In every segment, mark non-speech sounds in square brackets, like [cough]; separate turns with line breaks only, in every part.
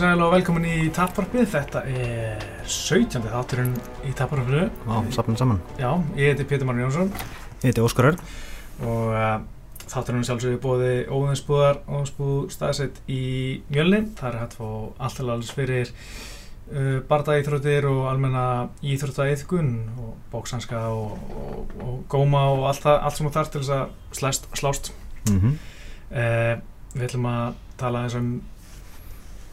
sæl og velkomin í Tapparpið. Þetta er 17. þátturinn í Tapparpið.
Já, safnum saman.
Já, ég heiti Pétur Marun Jónsson
Ég heiti Óskar Örn.
og uh, þátturinn er sjálfsögðu bóði óðinsbúðar óðinsbúð staðsett í Mjölni. Það er hægt að fá allt til alls fyrir uh, bardaíþróttir og almenna íþróttaiðkun og bóksanska og, og, og góma og allt, það, allt sem þú þarf til þess að slæst, slást.
Mm
Uh, við ætlum að tala eins um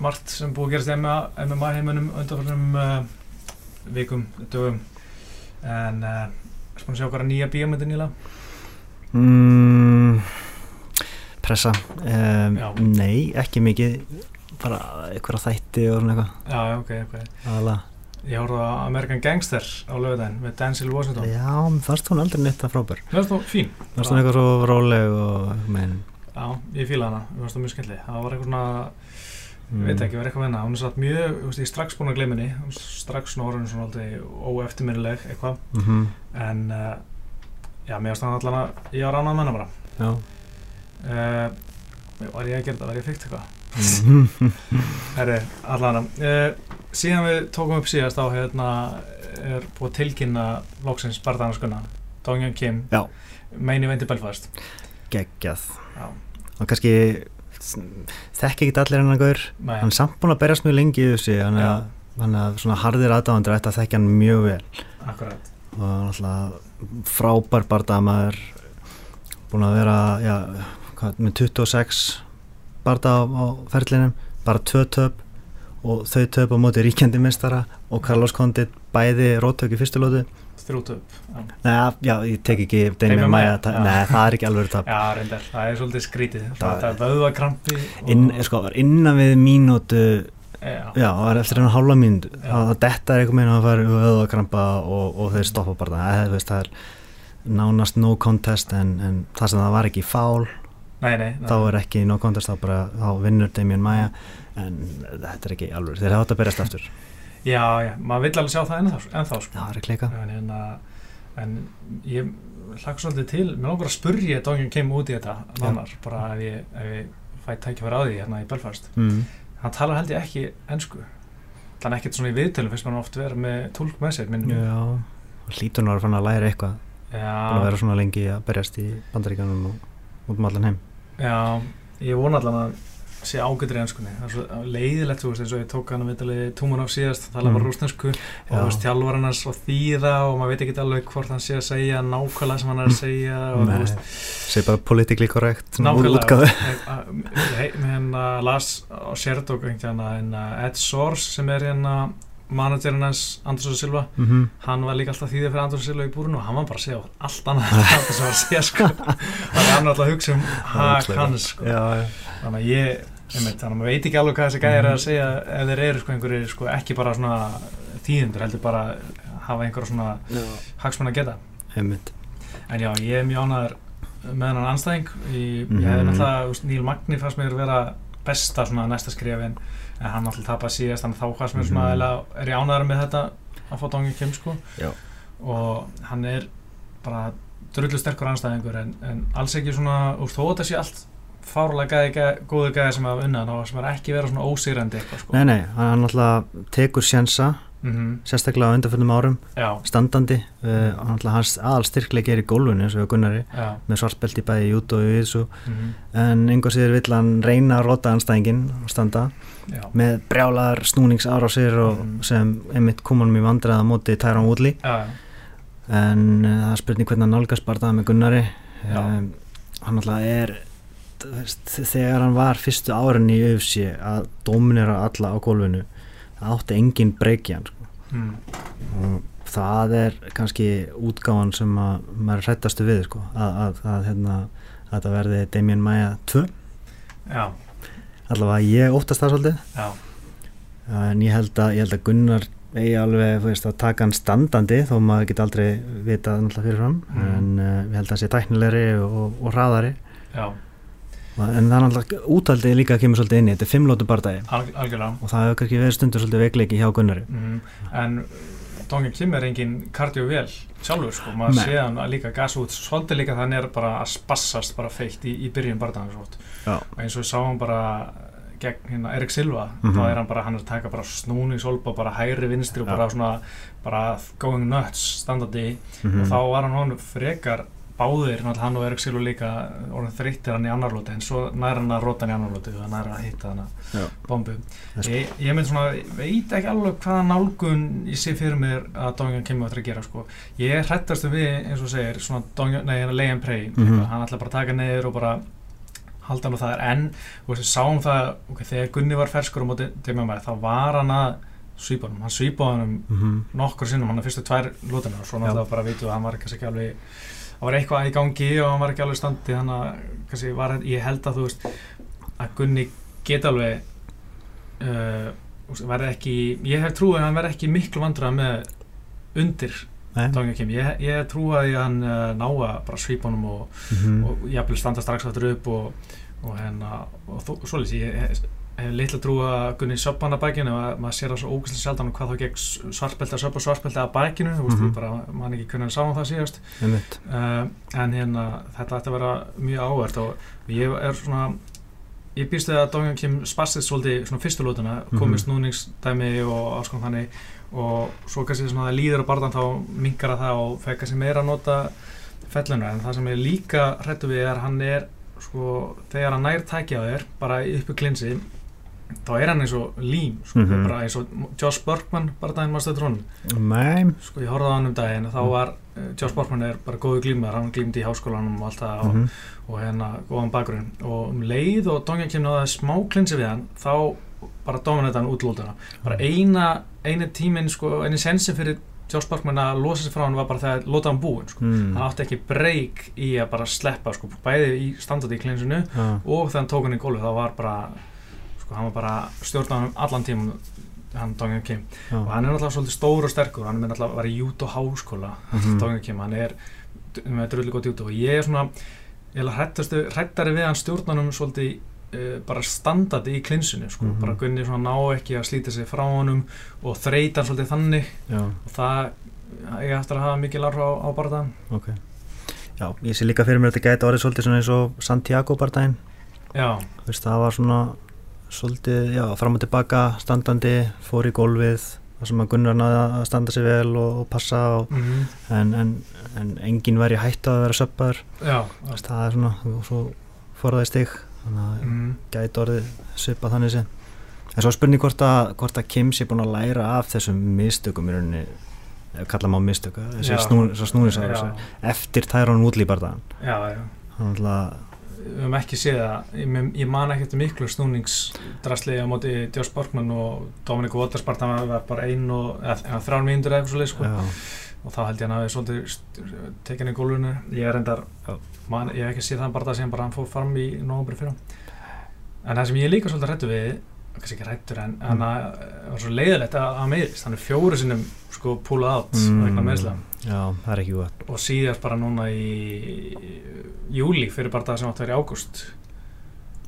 margt sem búið að gerast í MMA, heiminum undanfjörnum uh, vikum, dögum en uh, erstu búin að sjá hvað nýja bíómyndin nýla?
mm, pressa. Um, nei, ekki mikið. Bara einhverja þætti og svona eitthvað.
Já, ok, ok
Aðalega.
Ég horfði á American Gangster á lögudaginn með Denzel Washington
Já, mér fannst hún aldrei neitt að frábær.
Það er þú fín
Mér fannst hún eitthvað svo róleg og.
Já, ég fíla hana, mér fannst það mjög skemmtileg Það var eitthvað svona,
Mm.
veit ekki, var eitthvað venna Hún er satt mjög, ég er strax búin að gleyma henni Hún er strax svona orðin svona aldrei óeftirminnileg eitthvað
Mm -hmm.
En, uh, já, mér það allan að ég var ánað með hana bara
Já.
Uh, var ég að gera þetta, var ég að fykta eitthvað
Mhm. [laughs]
Herri, allan uh, síðan við tókum upp síðast á hérna er búið að tilkynna loksins barðanarskuna Dongjan Kim
Já.
meini vendi Belfast
Geggjað.
Já.
Og kannski þekki ekki allir hennar gaur. Hann er samt búin að berjast mjög lengi í þessu. Hann er er svona harðir aðdáðandur ætti að þekka hann mjög vel.
akkurat
og náttúrulega frábær bardamaður búin að vera já, hvað, með 26 barda á, á ferlinum bara tvö töp og þau töp á móti ríkjandi mistara og Carlos Condit bæði róttök í fyrstu lótu
þrjútu upp.
Nei, já, ég tek ekki
Maia,
ta-
já.
nei, það er ekki alveg tap. [laughs]
Já, reyndar, það er svolítið skrítið.
Það-
það er vöðvakrampi og,
Inn, sko, var innan við mínútu
já,
það var eftir enn hálfa mínútu. Það detta er eitthvað meina að fara auðvakrampa og, og þeir stoppa bara. Það, það, það er nánast no contest en, en það sem það var ekki fál
nei, nei, nei.
þá er ekki no contest, þá bara þá vinnur Damien Maia en þetta er ekki alveg, þeir hafa þetta að berjast aftur
já, já, maður vill alveg sjá það ennþá, ennþá sko.
það var ekki leika
en, hérna, en ég hlakka svolítið til mér langar að spurja Dongjan Kim út í þetta nánar, bara ef ég, ef ég fæ tækifæri á því hérna í Belfast.
Mm.
hann talar held ég ekki ennsku þannig ekkert svona í viðtölum fyrst mann oft vera með tólk með sér minnum
já, hlýtur nú að fann að læra eitthvað. Búin að
já,
vera svona lengi að berjast í bandaríkanum og út um allan heim.
Já, ég vona allan að sé ágættur í ennskunni það er svo leiðilegt, þú veist, eins og ég tók hann að vitali túman af síðast, það tala
Mm.
bara rústensku og þú veist, þjálfar hann svo þýða og maður veit ekki alveg hvort hann sé að segja nákvæmlega sem hann er að segja og þú veist,
segi bara svona úr
Nákvæmlega. [laughs] hérna las á Sherdog hérna Ed Source sem er hérna managerinn hans Andrés og Silva
Mhm.
hann var líka alltaf þýðið fyrir Andrés og Silva í búrinu og hann var bara að segja allt annað það sem var að segja sko. [laughs] Var alltaf að hugsa um
ógeðslega.
hans sko.
Já, já.
Þannig að ég einmitt, þannig að maður veit ekki alveg hvað þessi gæðir er að
Mhm.
segja ef þeir eru sko einhverjir sko ekki bara svona þýðundur heldur bara hafa einhverja svona hagsmenn að geta
einmitt
En já, ég er mjög ánæður með hennan anstæðing. Ég,
Mhm.
ég hefði náttúrulega, Níl Magni fannst mér vera besta svona næsta skrifin, en hann náttúrulega tapað síðast, þannig að þá fannst mér svona,
Mhm.
eða er ég ánæður með þetta að fá Dongi Kim, sko.
Já.
Og hann er bara drullu sterkur anstæðingur, en, en alls ekki svona, úr þó að þetta sé allt fárlega góðu gæði sem unnað, þá sem er ekki vera svona ósýrandi eitthvað, sko.
nei, nei, hann náttúrulega tekur sjensa
Mm
sérstaklega á undanföndum árum
Já,
standandi, uh, hann náttúrulega hans aðal styrkleik er í gólfinu eins og Gunnari
já.
með svartbelti bæði í jút og í þessu
Mm
en einhver síður vill hann reyna að rota anstæðingin og standa
Já,
með brjálar snúningsár á sér og
Mhm.
sem einmitt kom hann mjög vandræða á móti
já, já.
en uh, það er spurning hvernig hann nálgast bara það með Gunnari. Um, hann náttúrulega er þegar hann var fyrstu árin í UFC að dominera alla á gólfinu átti engin breyki hann sko.
Mm.
og það er kannski útgáfan sem að maður hrættastu við sko, að, að, að, hérna, að þetta verði Damien Maia 2
Já,
allavega ég óttast það svolítið.
Já,
en ég held að, ég held að Gunnar eigi alveg veist, að taka hann standandi þó maður geti aldrei vitað náttúrulega fyrirfram
Mm.
en uh, ég held að það sé tæknilegri og, og hraðari.
Já,
en það er náttúrulega útaldið líka að kemur svolítið inn í þetta er fimmlótu bardagi
alg
og það hefur kannski verið stundur svolítið veikleiki hjá Gunnari
Mm. En Dongen Kim er engin kardiovél sjálfur sko, maður
Nei.
sé hann líka gas út svolítið líka þannig er bara að spassast bara feitt í, í byrjun barðan
Já.
og eins og við sáum bara gegn hérna Erik Silva
Mhm.
þá er hann bara, hann er að taka bara snúningsolba bara hægri vinstri og bara svona bara going nuts standandi
Mhm.
og þá var hann honum frekar báðir, hann og Erik Silva líka orðin þreyttir hann í annar lóti en svo nær hann að róta hann í annar lóti og nær að hitta hann að bombu
Þess-
ég, ég mynd svona, veit ekki alveg hvaða nálgun ég sé fyrir mér að Dongjan kemur eftir að gera sko. ég er hrættastu við, eins og segir svona Dongjan, nei, hérna lay and pray
Mhm.
hann ætla bara að taka niður og bara halda hann og það er enn og við sáum það, ok, þegar Gunni var ferskur á móti Demi þá var hann að svípa hann, hann svípaði hann
Mhm.
nokkur sinnum, hann er fyrstu tvær lútunar og svo náttúrulega bara við að hann var kannski ekki alveg það var eitthvað í gangi og hann var ekki alveg standi þannig að kannski var, ég held að þú veist að Gunni geta alveg uh, verði ekki ég hef trúið að hann verði ekki miklu vandræða með undir ég, ég trúið að hann uh, ná að bara svípa honum og,
Mhm.
og jafnvel standa strax aftur upp og, og hérna og þó, svolítið, ég hef, hef litla trú að Gunni söppa hann að bækinu og maður sér það svo ógæslega sjaldan hvað þá gegn svartbelta, söppa svartbelta að bækinu þú veist,
Mhm.
ég bara, man ekki hvernig hann sá hann það síðast uh, en hérna þetta ætti að vera mjög áhvert og ég er svona ég býst við að Dongjan Kim spassist svolítið svona fyrstu lótuna,
Mhm.
komið snúningsdæmi og áskonum þannig og svo kannski svona það líður á barðan þá minkar að það og fekk kannski meira að nota felluna en það sem ég líka hrættu við er að hann er sko, þegar hann nær tækja þér bara uppi klinsi þá er hann eins og lím sko,
Mhm.
bara eins og Josh Bergman bara daginn maður stöður
Nei.
sko ég horfði á hann um daginn þá
Mm.
var uh, Josh Borkman er bara góðu glímar hann glímdi í háskólanum og allt það og,
Mhm.
og hérna góðan bakgrunn og um leið og Dongja kemur að það smá klinsi við hann þá bara dominata hann útlótana bara eina, eini tíminn sko eini sensi fyrir Josh Borkman að losa sig frá hann var bara þegar lóta hann búinn sko.
Mm.
hann átti ekki breyk í að bara sleppa sko bæði í standandi í klinsinu
Já.
og hann tók hann í gólfi þá var bara sko hann var bara stjórnaðan um allan tímum hann Dongja Kim
Já.
og hann er náttúrulega svolítið stór og sterkur hann er náttúrulega að vera í jút og háskóla
Mhm.
Dongja Kim, hann er með drullu gott jút og ég er svona hrættari við hann stjórnanum svolítið uh, bara standandi í klinsinu sko,
Mhm.
bara Gunni svona ná ekki að slíta sig frá honum og þreita svolítið þannig
Já.
og það ég eftir að hafa mikil áhrif á, á barðan
Ok. Já, ég sé líka fyrir mér að þetta gæti orðið svolítið svona eins og Santiago veist, það var svona svolítið, já, fram og tilbaka, standandi, fór í gólfið, það sem að Gunnar náði að standa sig vel og, og passa og,
mm
en, en, en enginn væri hægt að vera söppaður, það er svona, og svo fór það í stig, þannig að
mm
gæti orðið svipað þannig sem. En svo er spurning hvort að, hvort að Kim sé búin að læra af þessum mistökum í rauninni, kalla má mistöku, þessi snú, snúnisáður,
já,
eftir útlýbardagan.
já, já.
Þannig að,
við höfum ekki séð það. Ég, ég man ekki eftir miklu snúningsdrasli á móti Josh Borkman og Dominic Waters bara það var bara ein og þrjár mínútur eða eitthvað svo leið sko. og þá held ég hann að við svolítið tekin í gólfinu. Ég er endar, man, ég hef ekki séð þann bara það sem bara hann fór fram í nógumbri fyrir en það sem ég líka svolítið hrættu við kannski ekki hrættur en
Mm.
hann að það var svo leiðilegt að að meðist hann er fjóru sinnum sko pullað átt
Mm. já, það er ekki gott.
og síðast bara núna í júli fyrir bara það sem átt að vera í ágúst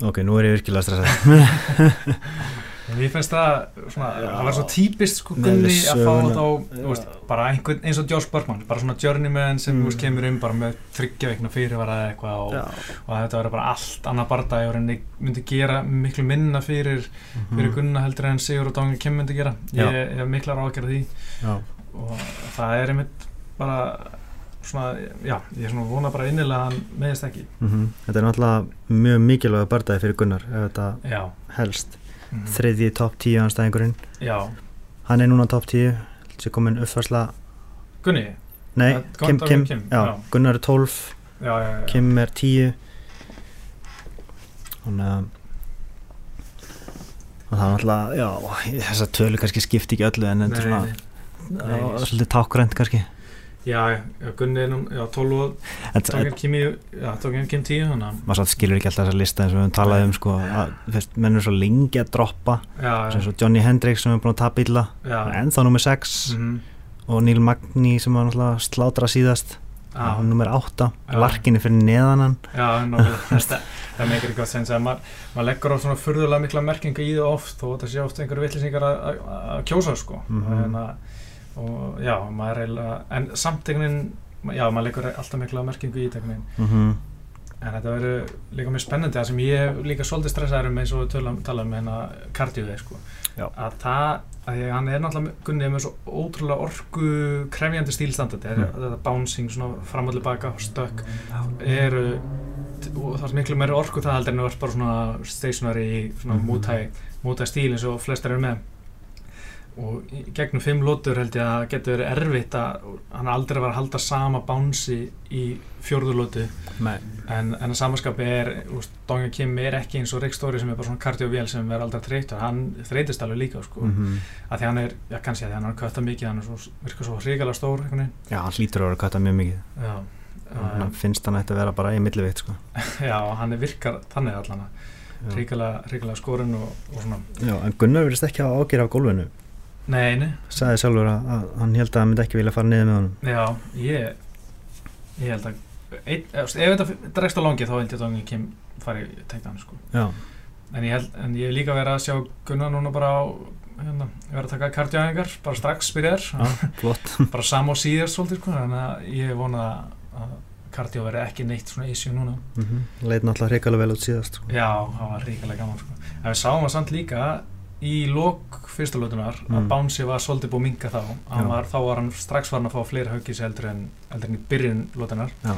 Ok, nú er ég virkilega stressað. [laughs] [laughs]
Mér finnst það, svona, það var svo típist sko Gunni að fá
söguna.
þá, þú veist, bara einhvern, eins og Josh Bergman, bara svona journeyman sem,
Mm.
þú veist, kemur um bara með þryggja veikna fyrirvara eða eitthvað og, og þetta verður bara allt annað bardagi og henni myndi gera miklu minna fyrir, fyrir Gunna heldur en Sigur og Dóngi Kim myndi gera. Ég, hef miklar ágjörð því
Já,
og það er einmitt bara svona, já, ég er svona vona bara innilega að hann meðist ekki.
mhm. Þetta er náttúrulega mjög mikilvæg bardagi fyrir Gunnar ef þetta
Já.
helst.
Mhm.
Þriðji topp 10 anstæðingurinn.
Já.
Hann er núna topp 10, sem komin uppfærsla,
Gunni?
nei,
Ja,
Kim, Kim,
Kim,
já,
já.
Gunnar er 12,
Já, já, já.
Kim er 10. Þannig að og það er já, þessar tölu kannski skipti ekki öllu en þetta er svona, svolítið tákgrænt kannski.
Já, Gunni er nú, já, 12 og
En
Tókinn Kim í, já, Tókinn Kim 10 þannig að,
maður satt skilur ekki alltaf þessa lista eins og við höfum talað um sko, að þú veist, menn er svo lengi að droppa. Sem svo Johnny Hendricks sem er búin að tapa illa.
Já,
ennþá nummer 6
mhm,
og Neil Magni sem var náttúrulega slátra síðast. Og nummer 8
Já.
Larkinni fyrir neðan hann.
Já, þetta, [laughs] [laughs] það meikir eitthvað sens að maður, maður leggur á svona furðulega mikla merkinga í það oft og þetta sé oft einhverju vitlýsingar að að kjósa, sko,
Mhm.
og, hérna, og já, maður er eiginlega, en samt einhvern veginn, já, maður leggur alltaf mikla merkingu í veginn,
mm -hmm.
en þetta verður líka mjög spennandi það sem ég hef líka svolítið stressaður um eins og tölum, tala um hérna kardíuði sko. Að það, að ég, hann er náttúrulega gunnið með svo ótrúlega orku krefjandi stílstandard
Mm.
mm. þetta bouncing svona fram og tilbaka stökk eru og það er miklu meiri orku það heldur en þú ert bara svona stationary svona
Mhm.
mútæ, mútæ stíl eins og flestir eru með og í gegnum fimm lótur held ég að getur verið erfitt að hann aldrei var að halda sama bánsi í fjórðurlótu
Nei,
en, en samanskapi er úst, Donga Kim er ekki eins og Rick Story sem er bara svona kardiovél sem verður aldrei þreytur hann þreytist alveg líka sko.
Mm -hmm.
að því hann er, já kannski að hann er kötta mikið hann er svo, virkar svo hrikalega stór
já, hann hlýtur að vera kvæta mjög mikið.
Já,
hann
um,
finnst hann ætti að vera bara í millivitt sko. [laughs]
já, hann er virkar þannig allan hrikalega skorinn og, og svona.
Já, en Gunnar verðist ekki að ágera af gólfinu
nei, nei,
sagði sjálfur að, að hann held að hann myndi ekki vilja fara niður með honum
já, ég ég held að ein, ef, þetta dregst á langi þá held ég að Donga Kim fari í teikna hann sko
Já,
En ég, held, en ég hef líka verið að sjá Gunnar núna bara á, hérna, ég verið að taka kardjáðingar, bara strax byrjar,
já, flott [laughs]
bara sam og síðar svolítið, sko, að ég vona að kardjá verið ekki neitt svona issue núna.
mm -hmm. Leit náttúrulega hrikalega vel út síðast sko.
Já, það var ríkilega gaman, sko. En við sáum það samt líka í lok fyrsta lótunar að
Mm.
Bouncy var svolítið búið minga þá. Hann. Var, þá var hann strax farin að fá fleiri haugis heldur en, heldur en í byrjun lótunar.
Já.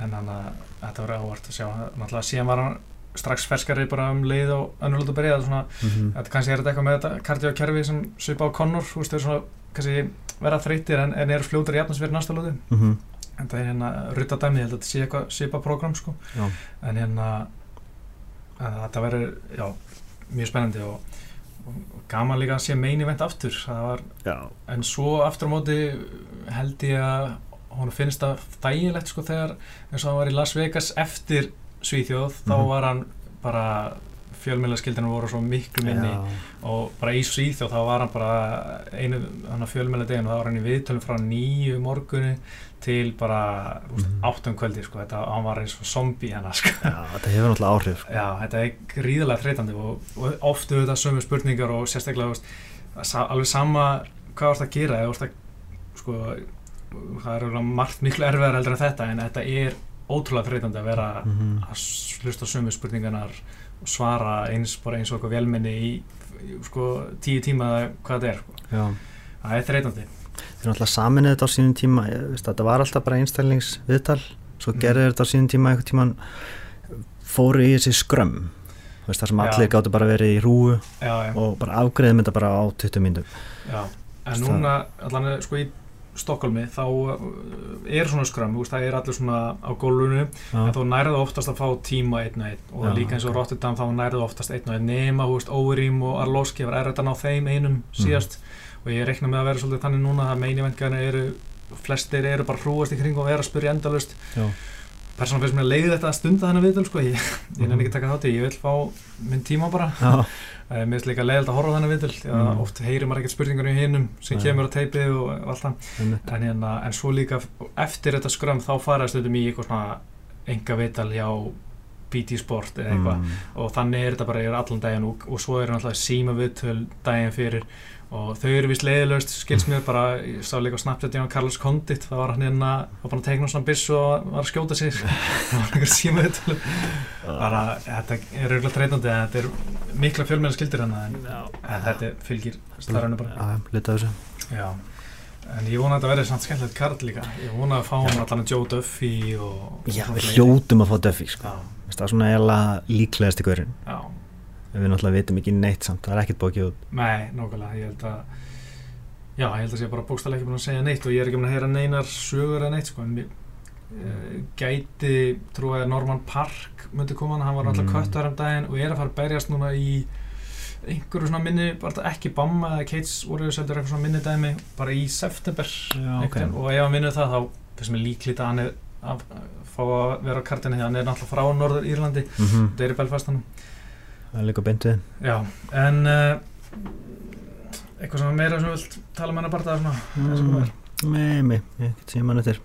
En þannig að þetta var ávart að sjá. Náttúrulega síðan var hann strax ferskari bara um leið og önnur lótu byrjaði svona
mm -hmm.
Þetta kannski er þetta eitthvað með þetta kardiokerfi sem svipa á Connor, þú veist, þau eru svona kannski vera þreytir en, en eru fljótar í jafnansverð næsta lótu.
Mm
En það er hérna rutta dæmi, ég held að þetta sé eitthvað svipa program, sko.
Já,
En hérna, þetta verður, mjög spennandi og gaman líka að sé meini vent aftur. Var, en svo aftur á móti held ég að hún finnst það þægilegt, sko, þegar eins og hann var í Las Vegas eftir Svíþjóð, þá
Mhm.
var hann bara fjölmjölaskildinu voru svo miklu minni
já,
og bara í Svíþjóð þá var hann bara einu hann að fjölmjöla deginu þá var hann í viðtölum frá nýju morgunni til bara mm. Áttum kvöldi sko, þetta, hann var eins og zombie hann [laughs] sko.
já, þetta hefur náttúrulega áhrif sko.
já, þetta er gríðarlega þreytandi og, og oft auðvitað sömu spurningar og sérstaklega veist, alveg sama hvað vorst að gera eða vorst að sko, það er margt miklu erfiðar heldur en þetta en þetta er ótrúlega þreytandi að vera
mm -hmm.
að hlusta á sömu spurningarnar og svara eins eins og eitthvað velminni í, sko, tíu tíma hvað þetta er sko. Það er þreytandi
þeir náttúrulega saminuð þetta á sínum tíma veist, þetta var alltaf bara einstællingsviðtal svo
Mm.
gerði þetta á sínum tíma einhvern tíman fóru í þessi skrömm veist, þar sem allir gáttu bara verið í rúu
já, já,
og bara afgreðum þetta bara á 20 mínútum
já. en núna allan sko í Stokkólmi þá uh, er svona skram, það er allir svona á gólfinu, en þú nærðu oftast að fá tíma einn og einn. Og
Já,
líka eins og
ok.
Rotterdam þá nærðu oftast einn og einn. Nema, þú veist, Overeem og Arlovski var erfitt að ná þeim einum síðast. Og ég reikna með að vera svolítið þannig núna að meinivengarnir eru, flestir eru bara hrúast í kring og vera að spyrja endalust persónulega finnst mér að leiði þetta að stunda þennan viðtöl sko, ég, ég nenni ekki að taka þátt ég vil fá minn tíma bara, Eh, mér finnst líka leiðilegt að horfa þennan viðtöl,
Mm.
oft heyrir maður ekkert spurningar í hinnum sem
Nei.
kemur á teipið og allt það
einmitt.
en, hérna, en svo líka eftir þetta skram þá fara stundum í eitthvað svona enga viðtal hjá BT Sport eða eitthvað
Mm.
og þannig er þetta bara yfir allan daginn og, og svo eru náttúrulega síma viðtöl daginn fyrir og þau eru vist leiðilegust skils mér bara, ég sá líka á Snapchat hjá Carlos Condit, það var hann hérna var bara að tegna svona biss og var að skjóta sig. [laughs] Það var einhver síma viðtöl bara, þetta er auðvitað þreytandi en þetta er mikla fjölmennar skildir hann en, en þetta fylgir starfinu bara.
Já, hluta þessu.
Já, en ég vona að þetta verði samt skemmtilegt kart líka. Ég vona að fá hann allan Joe Duffy og...
Já, við hljótum að fá Duffy sko. Það er svona eiginlega líklegast í hverjum
já,
við náttúrulega vitum ekki neitt samt, það er ekkert bókið út.
Nei, nákvæmlega, ég held að... Já, ég held að sé bara bókstæðlega ekki búin að segja neitt og ég er ekki búin að heyra neinar sögur eða neitt, sko, en mér uh, gæti, trú að Norman Park myndi koma hann, hann var alltaf
Mm.
köttar um daginn og er að fara að berjast núna í einhverju svona minni, bara ekki Bamma eða Kates Warriors heldur eitthvað svona minni dæmi bara í september
Já,
okay. og ef hann vinnur það þá finnst mér líklít að hann er að fá að vera á kartinni því að hann er náttúrulega frá Norður Írlandi
mm -hmm.
þetta er í Belfast hann
Það er líka beint við.
Já, en uh, eitthvað sem meira sem þú vilt tala um hennar bara svona? Eins og hvað er
Nei, nei, ég get séð mann eftir.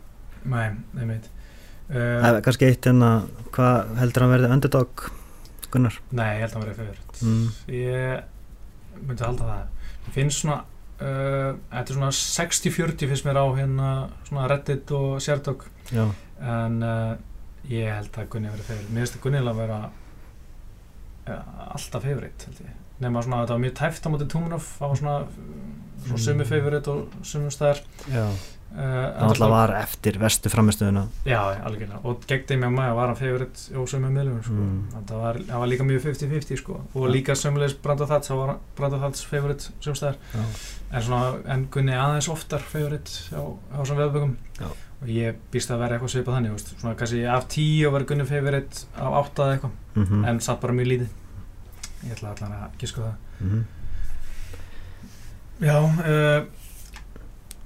Nei, nei meit
Það er kannski eitt en að hvað heldur hann verði underdog Gunnar?
Nei, ég held að hann verið fyrir
mm.
ég myndi halda það. Ég finnst svona uh, þetta er svona 60-40 finnst mér á hérna svona Reddit og Sherdog. En uh, Ég held að Gunni verið favorit Mér finnst að Gunni alveg að vera ja, alltaf favorit Nefna svona að þetta var mjög tæft á móti Túmunov Það var svona, svona
Mm.
sumi favorit og sumum staðar uh,
það alltaf var eftir vestu framistöðuna
Já, algjörlega Og gegn þeim með maður var hann favorit og sumum miðlum sko.
Mm.
það, var, það var líka mjög 50-50 sko. Og líka sömulegis Brando Thats Það var Brando Thats favorit sumum staðar
Já,
En, svona, en Gunni aðeins oftar favorit á, á svona veðbökum. Og ég býst að vera eitthvað svipað þannig veist. svona kannski af tíu var Gunni favorit á átta eða eitthvað,
mhm,
en satt bara mjög lítið. Ég ætla allan að gíska það.
Mhm.
Já, uh,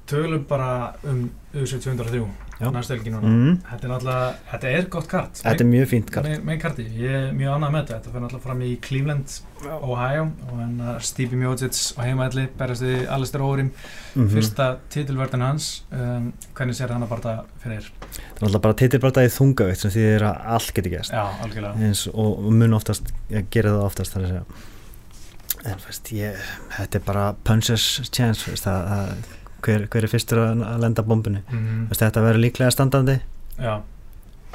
tölum bara um U703 Helgi núna.
Mhm.
þetta er náttúrulega, þetta er gott kart.
Þetta er mjög fínt kart.
Mein, mein karti, ég er mjög annað með þetta. Þetta fyrir náttúrulega fram í Cleveland, Ohio og hann að Stevie Miocic á heimaðli berjast við Alistair Órim
Mhm.
fyrsta titilverðin hans um, hvernig sér hann að barða fyrir?
Það er alltaf bara titilbarta í þungaveitt sem þýðir að allt getur gæst
já, algjörlega.
Eins og, mun oftast ég gera það oftast þar að segja. En veist, ég, þetta er bara punches chance veist, að, að, hver, hver er fyrstur að, lenda bombunni?
Mm,
þetta verður líklega standandi.
Já,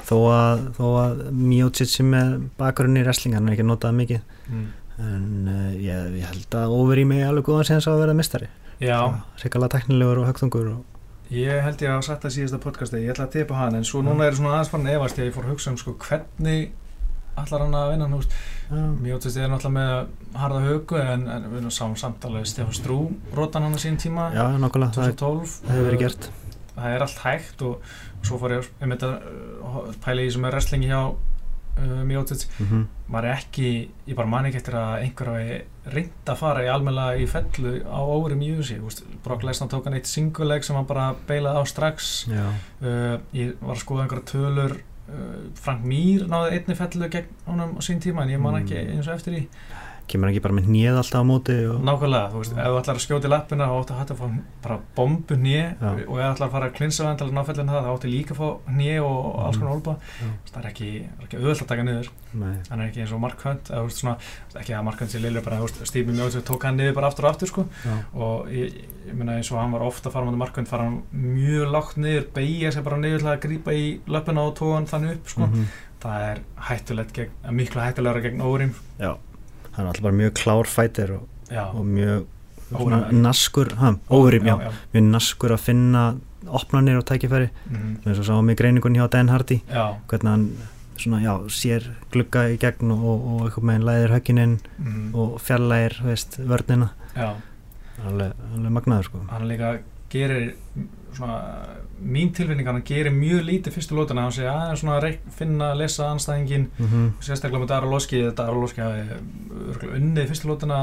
þó að, að Miocic sem er bakurinn í wrestling hann er ekki notað mikið.
Mm,
en uh, ég, ég held að over í mig alveg góðan séðan sá að vera mistari Ríkala teknilegur og högtungur og,
ég held ég að hafa sagt það síðasta podcasti ég ætla að tipa hann, en svo núna er svona aðeins farin að efast ég fór að hugsa um sko hvernig allar hann að vinna hann, þú veist
já,
Mjótist er náttúrulega með harða högu en, en við erum saman samtalið Stefán Strú rótan hann á sín tíma.
Já, nokkulega það,
2012
það hefur verið gert.
Það er allt hægt og, og svo fór ég um þetta uh, pæla í sem er wrestlingi hjá uh, Mjótist
mm -hmm.
er ekki, ég bara man ekki eftir að einhver hafi reynd að fara í almennilega í fellu á USA Úst, Brock Lesnar tók hann eitt singuleg sem hann bara beilaði á strax. Uh, ég var að skoða einhverja tölur Frank Mir náði einni fellu gegn honum á sín tíma en ég man ekki
Mm.
eins og eftir í
kemur ekki bara með hnið alltaf á móti og,
Nákvæmlega, þú veist, ef þú ætlar að skjóta í lappina þá áttu að hætta að fá bara bombu
Já.
og ef þú ætlar að fara að klinsa vann til að ná fellin það þá áttu líka að fá hnið og, og alls konar
Já.
það er ekki, ekki auðvöld að taka niður er ekki eins og Mark Hunt eða, þú veist, svona, ekki að Mark Hunt sé lillur bara, Steve Mjóðs tók hann niður bara aftur og aftur sko. og ég, ég meina eins og hann var ofta fara með Mark Hunt fara hann mjög lágt niður, beigja sig bara niður til að þannig sko.
mhm.
það er hættulegt gegn, miklu hættulegra gegn órim
það er alltaf bara mjög klár fætir og,
já,
og mjög naskur ha, órim, já,
já,
mjög naskur að finna opnanir og tækifæri.
Mhm.
eins og sáum í greiningun hjá Dan Hardy.
Já,
hvernig hann svona, já, sér glugga í gegn og, og, og eitthvað með læðir högginin
mhm.
og fjallægir, veist, vörnina.
Já.
Alveg, alveg magnaður sko.
Hann líka gerir svona, mín tilfinning hann gerir mjög lítið fyrstu lótuna hann sé aðeins svona að finna, lesa anstæðingin
mm
sérstaklega með Dara Loski Dara Loski hafi unnið fyrstu lótuna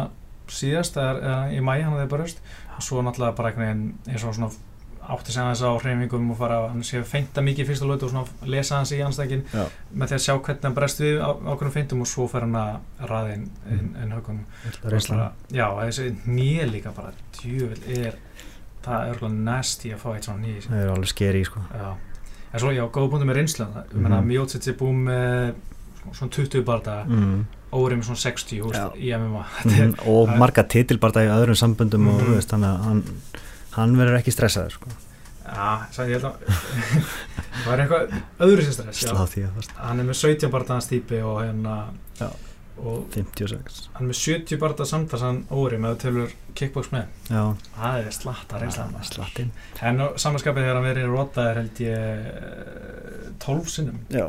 síðast eða, í mæ hann þegar barust og svo náttúrulega bara einhvern veginn eins og svona átti sig aðeins á hreyfingum og fara, hann sé að feinta mikið í fyrstu lótu og svona lesa hans í anstæðingin
Já.
með því að sjá hvernig hann brest við á, ákveðnum feintum og svo fer hann að raða inn, inn, inn högunum
reynslan.
Já, þessi nýja líka bara djúvel er það er örgulega nasty að fá eitt svona nýja
það er alveg skeri sko
já. en svo já, góða punktum með reynslan mm
Mhm.
-hmm. Mjótsits er búið með svona 20 barða
mm.
Óri með svona 60 úst,
Já.
í MMA [laughs]
Mm. og marga titilbarta í öðrum samböndum og
Mhm.
veist, þannig að hann, hann verður ekki stressaður sko.
já, sagði ég held að [laughs] það er eitthvað öðru sér stress hann er með 17 barðans típi og hérna
56
hann er með 70 barða samtals hann Óri með að tölur kickbox með.
Já,
það er slatta reynslan
ja, slattinn
en samanskapið þegar hann verið rotaðir held ég eh, 12 sinnum.
Já,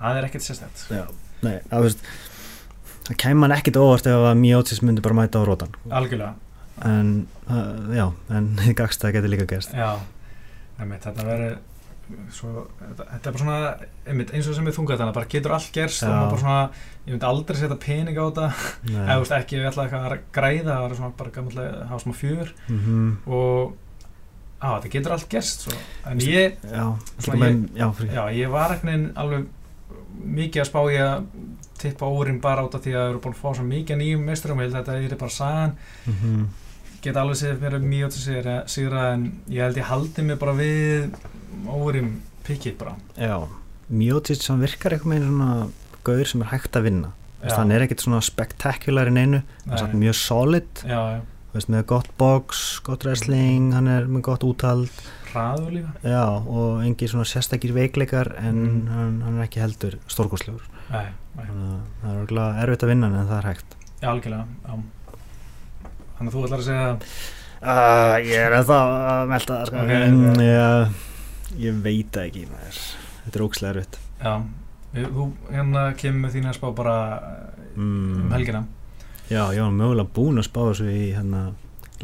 það er ekkert sérstætt
já, nei, það veist það kæm hann ekkit óvart ef að Miótis myndi bara mæta á rótan
algjörlega.
En, uh, já, en í gagsta getur líka gerst.
Já, einmitt, þetta verður svo, þetta, þetta er bara svona einmitt, eins og sem við þunga þetta, bara getur allt gerst
Já.
og maður bara svona, ég myndi aldrei setja pening á þetta, eða veist ekki við ætla eitthvað að græða, það er svona bara gammal að hafa smá fjör
Mhm.
og á, þetta getur allt gerst svo. en ég,
já,
Svona ég-
með, já,
ég var ekkert alveg mikið að spá ég að tippa úrin bara át af því að það eru búin að fá svo mikið nýjum meisturum, ég held að þetta er bara sagan
Mhm.
Geta alveg séð mér mjög til sigra, sigra en ég held ég haldi mig bara við órim pikkið bara.
Já Miótis, hann virkar eitthvað með svona gauður sem er hægt að vinna. Veist,
Já.
hann er ekkit svona spektakular í neinu hann er mjög solid.
Já, já,
veist, með gott box, gott wrestling hann er með gott úthald.
Hraður líka.
Já, og engi svona sérstakir veikleikar en
Mm.
hann, hann er ekki heldur að það er örgulega erfitt að vinna en það er hægt.
Já, algjörlega já. Þannig að þú ætlar að segja
uh, ég er það að melda það sko.
Ok,
En,
ok.
ég, ég veit ekki maður. þetta er ókslega erfitt
Já, þú hérna kemur með þín að spá bara
mm.
um helgina
já, ég var mögulega búin að spá þessu í hérna,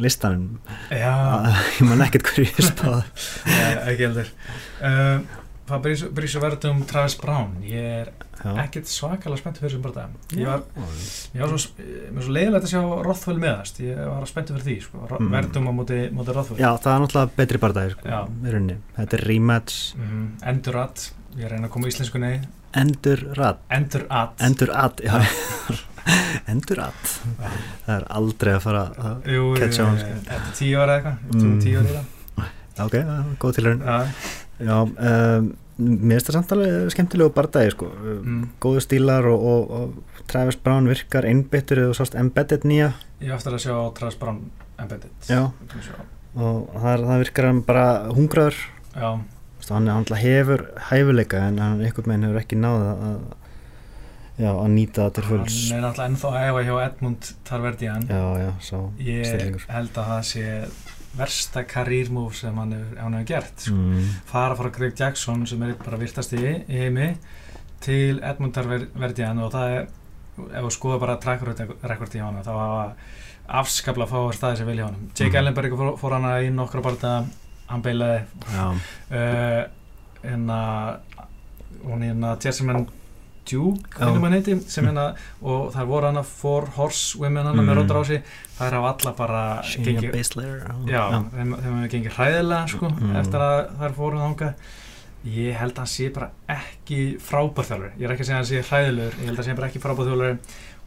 listanum
Já, [laughs]
ég man ekkert hverju ég spáði [laughs]
ekki heldur uh, Fabrício Verdum Travis Brown. Ég er ekkert svakalega spennt fyrir þessum bara ég var, ég var svo, svo leiðilegt að sjá Rothwell meðast, ég var spennt fyrir því sko.
Mm.
Verdum á móti, móti Rothwell.
Já, það er náttúrulega betri bardagi sko, þetta er rematch.
Mm, Endurat, ég reyna að koma í íslenskunni.
Endur rat
Endurat
endur at já. [laughs] endur at. Það er aldrei að fara að Catch on,
eh,
sko.
eftir tíu ára eitthvað.
Mm.
mm. tíu ára í það. [laughs]
Ok, það er góð tilhörun
Já,
já, um, mér finnst það samt alveg skemmtilegu bardagi sko.
mm.
góðu stílar og, og, og Travis Brown virkar einbyttur eða sást embedded nýja
ég eftir að sjá Travis Brown Embedded
Já. Og það, er, það virkar hann bara hungraður
Já,
veist, hann, hann náttúrulega hefur hæfuleika en hann einhvern veginn hefur ekki náða að, já, að nýta það til fulls
hann er náttúrulega ennþá að æfa hjá Edmund Tarverdian
já, já, svo
ég
stillingur.
held að það sé versta karýrmúf sem hann hefur, hann gert sko.
mm.
fara frá Greg Jackson sem er bara virtast í heimi til Edmund Tarverdian og það er ef við skoðum bara track record í hana þá hafa afskapla fáar staði sem vilja honum Jake
Mhm.
Ellenberg fór, fór hana í nokkra barða hann beilaði
já,
uh, hérna hún hérna Jessamine Duke heiti sem hérna og það voru hana Four Horse Women hana
Mm.
með sig það er á alla bara
Baszler
já, þeim, hefur gengið hræðilega sko
Mm.
eftir að það er fóruð þangað. Ég held að hann sé bara ekki frábær þjálfur, ég er ekki að segja að hann sé hræðilegur ég held að hann sé bara ekki frábær þjálfur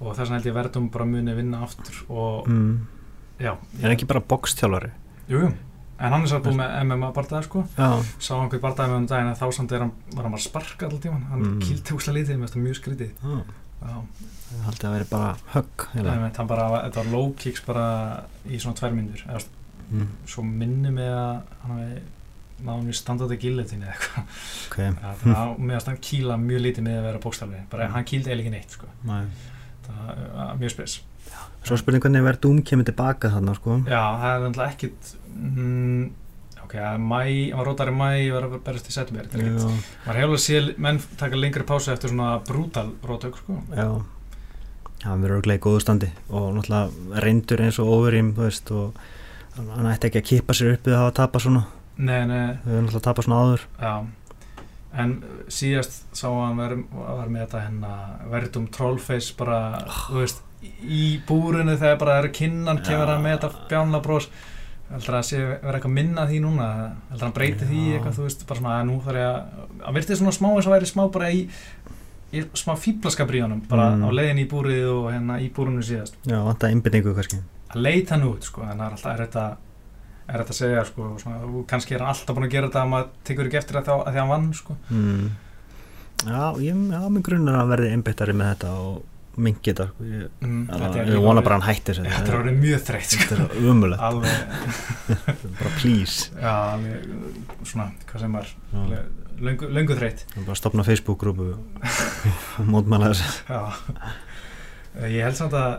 og þess vegna held ég verðum bara muni vinna aftur og
mm.
já,
er ekki bara bokstjálfari
jú, jú en hann er svo búið með MMA bardaði sko.
Já,
sá hann hvern bardaði með um daginn að þá samt er hann, var hann bara að sparka alltaf tíman hann
Mm.
mm. kýldi úslega lítið, mér finnst það mjög skrítið.
Já, ég held að það veri bara högg
með, þetta var low kicks bara í svona tvær myndur
mm.
svo minni með að hann hafi náðum við standátti gilletinni eða eitthvað.
Ok,
Ja, það var meðast hann kýla mjög lítið með að vera bókstafli bara hann kýldi eiginlega neitt sko.
næ
það var mjög spes.
Svo spurning hvernig verður Doom kemur tilbaka þarna sko.
já, það er náttúrulega ekkit mm, ok, að mæ, hann var rótar í mæ og var að berast í setjumir
Já,
maður hefur alveg séð menn taka lengri pásu eftir svona brútal rótök sko.
já. Hann verður örglega í góðu standi og náttúrulega reyndur eins og overím þú veist og hann- ætti ekki að kippa sér upp að hafa tapað svona.
Nei, nei,
við höfum náttúrulega tapað svona áður.
Já en síðast sá hann ver, var með þetta hérna verðum trollface bara, veist í búrinu þegar bara er kinnan kemur hann með þetta bjánla brós heldur að sé vera eitthvað minna því núna? Heldur hann breyti því eitthvað þú veist bara svona að nú þarf ég að hann virti svona smá eins og væri smá bara í, í smá honum bara
Mm.
á leiðin í búrið og hérna í búrinu síðast.
Já, vantaði einbytningu kannski.
Að leita hann út sko en það er alltaf þetta er þetta að segja sko svona, kannski er hann alltaf búin að gera þetta að maður tekur ekki eftir að, að því að hann vann sko.
Mm. Já, ég, já, mig grunnar að verði einbyttari með þetta og mingi þetta sko. ég,
mm,
já,
þetta
ég vona bara að hann hættir sér [laughs]
þetta er orðið mjög þreytt sko.
Þetta er umulegt,
alveg, [laughs]
bara please.
Já, alveg svona, hvað sem alveg löngu, löngu þreytt.
Hann bara stopna Facebook-grúpu og [laughs] mótmæla þessu.
Já. Eh, ég held samt að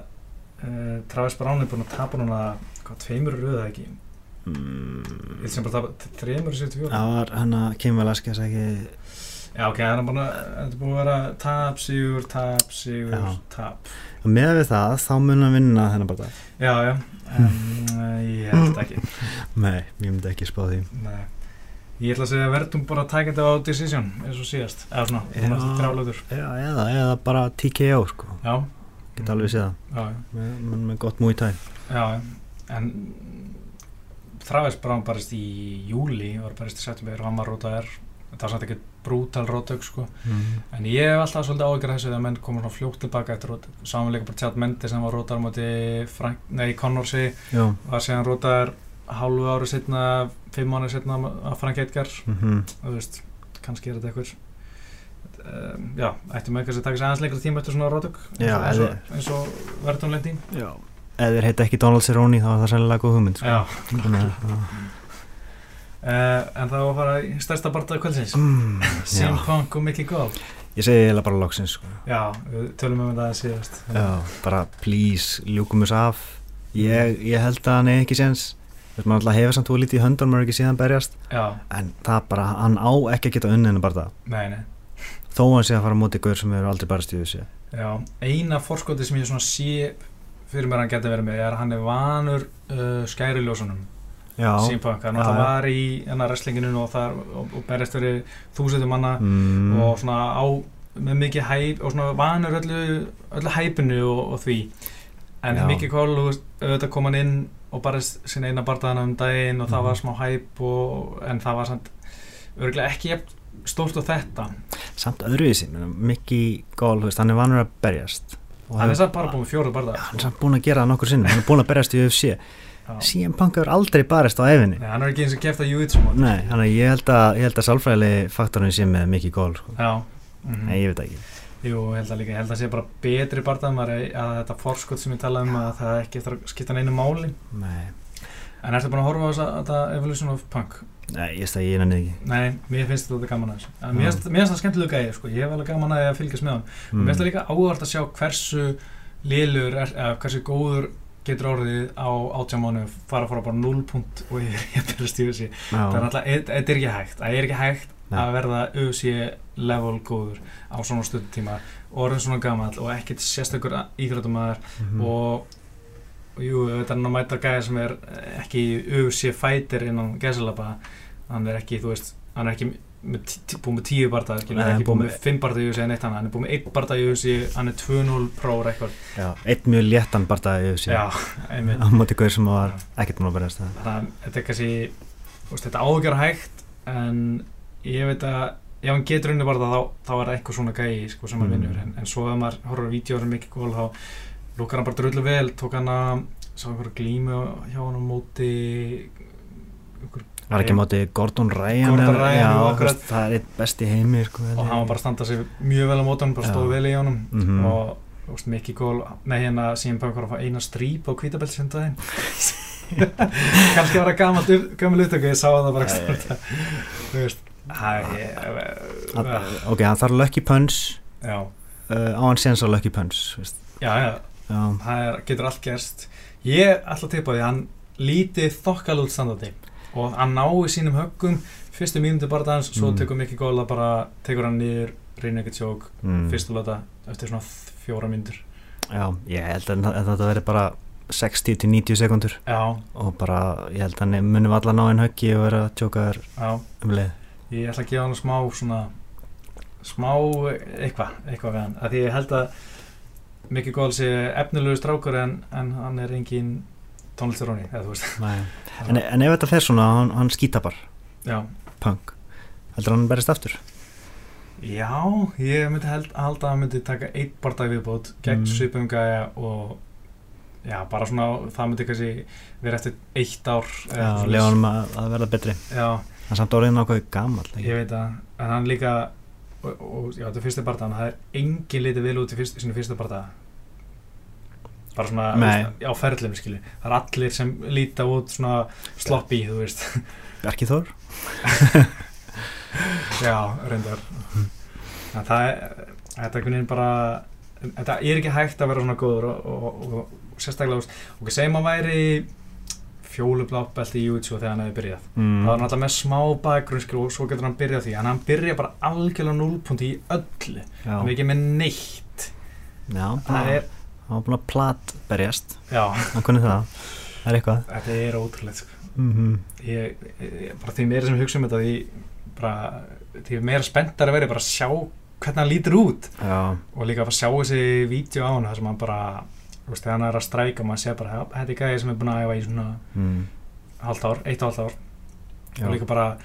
uh, Travis Brown er búin að tapa núna hvað, tveimur röða ekki ég sem bara að tapa þreimur sér til fjóra
Það var hann að Kim Velasquez ekki
já, ok, það er búin að er að vera tap, sigur, tap, sigur
Já.
tap,
með við það, þá mun hann vinna þennan bara
já, já en uh, ég held ekki. [laughs]
Nei, ég myndi ekki spá því.
Nei. Ég ætla að segja að verðum bara að taka þetta á decision eins og síðast, eða svona,
Já.
svona eftir þrjálautur
Já, eða, eða bara TKO sko.
Já,
Get alveg séð það.
Já,
með, gott múi tæ
já, en Travis Brown barist í júli var barist í september og hann var rótaðar þetta var samt ekki brútal rótök sko.
Mm.
en ég hef alltaf svolítið áhyggjur af þessu þegar menn koma svona fljótt tilbaka eftir rótök samanleika bara Chad Mendes sem var rótaðar moti Connorsi
Já.
var síðan rótaðar hálfu ári setna, fimm mánu setna að Frank Edgar.
Mm
þú veist, kannski er þetta eitthvað um, já, ættum við kannski að taka sér aðeins lengra tíma eftir svona rótök eins og, og, og lendi
Já ef þeir heita ekki Donald Cerrone þá er það sennilega góð hugmynd sko. Að, [laughs]
uh, en það var að fara í stærsta bardaði kvöldsins.
Mm, já.
Punk og Mickey Gall
ég segi eiginlega bara loksins sko.
Já, við tölum um þetta síðast.
Já, bara please, ljúkum þess af. Ég, ég held að hann er ekki séns. Þess maður alltaf hefur samt þú lítið í höndun maður ekki síðan berjast.
Já,
en það bara, hann á ekki að geta unnið henni bara það
nei, nei.
Þó hann sé að fara á móti gaur sem hefur aldrei bara stíðið sér
Já, eina forskoti sem ég svona sé fyrir mér hann geti verið með er hann er vanur uh, skæriljósunum. Punk, hann alltaf var í hennar wrestlinginu og, þar, og, og berjast verið þúsundum manna
mm,
og svona á með mikið hæp og svona vanur öllu, öllu hæpinu og, og því. En
Já.
mikið kól auðvitað kom hann inn og bara sinna eina bardaðan um daginn og það
Mhm.
var smá hæp og, en það var samt örgulega ekki stórt og þetta.
Samt öðruvísi, Mickey Gall þú veist, hann er vanur að berjast
hann er samt bara búin fjóru bardaða
hann er samt búin að gera það nokkur sinnum hann er búin að berjast í UFC. CM Punk hefur aldrei barist á æfinni
Nei, hann er ekki eins og
Nei, þannig að ég held að, að sálfræðileg faktorinn sé með Mickey Gall sko.
Já, mhm.
Nei, ég veit það ekki
Jú, held að líka, held að sé bara betri bardaðum að þetta forskot sem ég talaði um að það ekki eftir að skipta neinu máli
Nei,
En ertu búin að horfa á þetta Evolution of Punk?
Nei ég að er henni ekki.
Nei, mér finnst þetta gaman að
Já.
Mér finnst finnst það skemmtilega gæði, sko. Ég hef alveg gaman að því að fylgjast með hann og mér finnst það líka áhvert að sjá hversu er, eða hversu góður getur orðið á átjámánu fara fara bara 0 punkt og ég [laughs] er að stýra sér það er alltaf, þetta er ekki hægt. Það er ekki hægt
Nei.
að verða UFC level góður á svona stundtíma orðin svona gamall og ekkert og, og jú, þetta er að mæta gæði sem er ekki UFC fighter innan gæsalapa hann er ekki, þú veist, hann er ekki með búið með tíu barða, hann er ekki
búið með-
fimm barða í UFC en eitt hann, hann er búið með einn barða í UFC hann er 2-0 pro rekord
Já, einn mjög léttan bara í UFC
já, einmitt.
Á móti gaur sem var ekkert búin að berjast það
að þetta er kannski þú veist, þetta ágjör hægt en ég veit að ef hann getur unni bara þá, þá er eitthvað svona gæi sko, sem hann
Mm.
vinnur. En, en svo ef maður horfður sem mikið gól þá lukkar hann bara drullu vel tók hann að sá einhverju glímu hjá hann á móti
Var ekki móti Gordon Ryan
Gordon Ryan,
Já, veist, það er eitt besti heimi sko,
og hann var bara að standa sig mjög vel á móti hann bara stóð vel í honum.
Mhm.
og þú veist, mikið gól með hérna síðan að fá eina strýp á kvítabelt sem daginn. [laughs] Kannski var það gammal upptöku, ég sá það bara þú veist
Að-
uh,
Ok, hann þarf Lucky Punch uh, á hann séns á Lucky Punch
já Já, það er, getur allt gerst. Ég ætla að tippa því að hann lítið þokkal út standandi. Og hann nái sínum höggum. Fyrstu mínúti bara dans, svo
Mm.
tekur mikið góla bara tekur hann niður, reynir ekkert sjók
mm.
fyrstu lota eftir svona fjóra mínútur.
Já, ég held að, að þetta verði bara 60 til 90 sekundur
já,
og bara, ég held að munum allan á einn höggi og vera að tjóka þér
já.
um leið.
Ég ætla að gefa hann smá svona smá eitthvað eitthvað við hann, því ég held að Mikki Gól sé efnilegu strákur en, en hann er engin
Nei. [laughs] en, en ef þetta fer svona, hann, hann
já,
punk, heldur hann berist aftur?
Já, ég myndi held, halda að hann myndi taka eitt bardag viðbót gegn
Mm.
mm. svipum gæja og já, bara svona, það myndi kannski vera eftir eitt ár
Já, lefa hann að, að verða betri.
Já,
hann samt orðin ákveði gammal
ég veit að en hann líka og, og já, þetta er fyrsta bardaðan, það er engin litið vel út í fyrst, sínu fyrsta bardaða bara svona á ferðlum skilju, það er allir sem líta út svona sloppy, þú veist.
Bjarki Þór? [laughs]
Já, reyndar. En það er þetta er bara þetta er ekki hægt að vera svona góður og, og, og, sérstaklega, og segjum að væri fjólublátt í YouTube þegar hann hefði byrjað.
Mm.
er hann alltaf með smá bakgrunn og svo getur hann byrjað því. En hann byrja bara algjörlega núlpunti í öllu.
Já,
hann er ekki með neitt.
Já
það er,
hann var búin að plat berjast
já,
hann kunni það, það er eitthvað.
Þetta er ótrúlegt sko.
mm
ég, ég, bara því meira sem hugsa um þetta því, bara, því meira spenntar að vera bara að sjá hvernig hann lítur út.
Já,
og líka að sjá þessi vídeo á hann þar sem hann bara, þú veist, þegar hann er að stræka maður sé bara, "Já, þetta er gæði sem er búin að æfa í svona
mm.
halvt ár, eitt og halvt ár
já.
og líka bara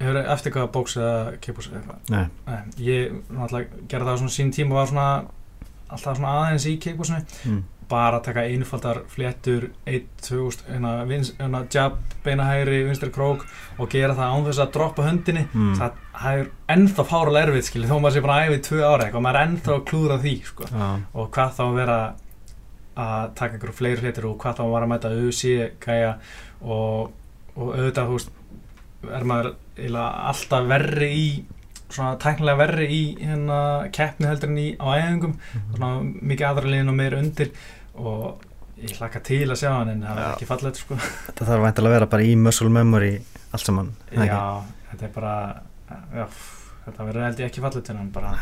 hefur eftir eitthvað bóks eða kipus eða eitthvað
Nei,
Nei, ég náttúrulega gerði það á svona sín tíma og var svona alltaf svona aðeins í kickboxinu
mm.
Bara að taka einfaldar fléttur 1, 2, hérna, hérna jab, beina hægri, vinstri krók og gera það án þess að droppa höndinni
Mm.
það, það er ennþá fárulega erfið skilja þó maður sé bara að í tvö ára eitthvað, maður er ennþá að klúðra því sko.
Já,
og hvað þá að vera að taka einhverju fleiri hlutir og hvað þá var að mæta auðvitað gæja og, og auðvitað þú veist er maður alltaf verri í svona tæknilega verri í hérna keppni heldur en í á æfingum svona mikið aðra liðin og meira undir og ég hlakka til að sjá hann en það er
Já.
ekki fallet sko
Þetta þarf væntanlega að vera bara í muscle memory allt saman það ekki?
já, þetta er bara já, þetta verður held ég ekki fallet en hann bara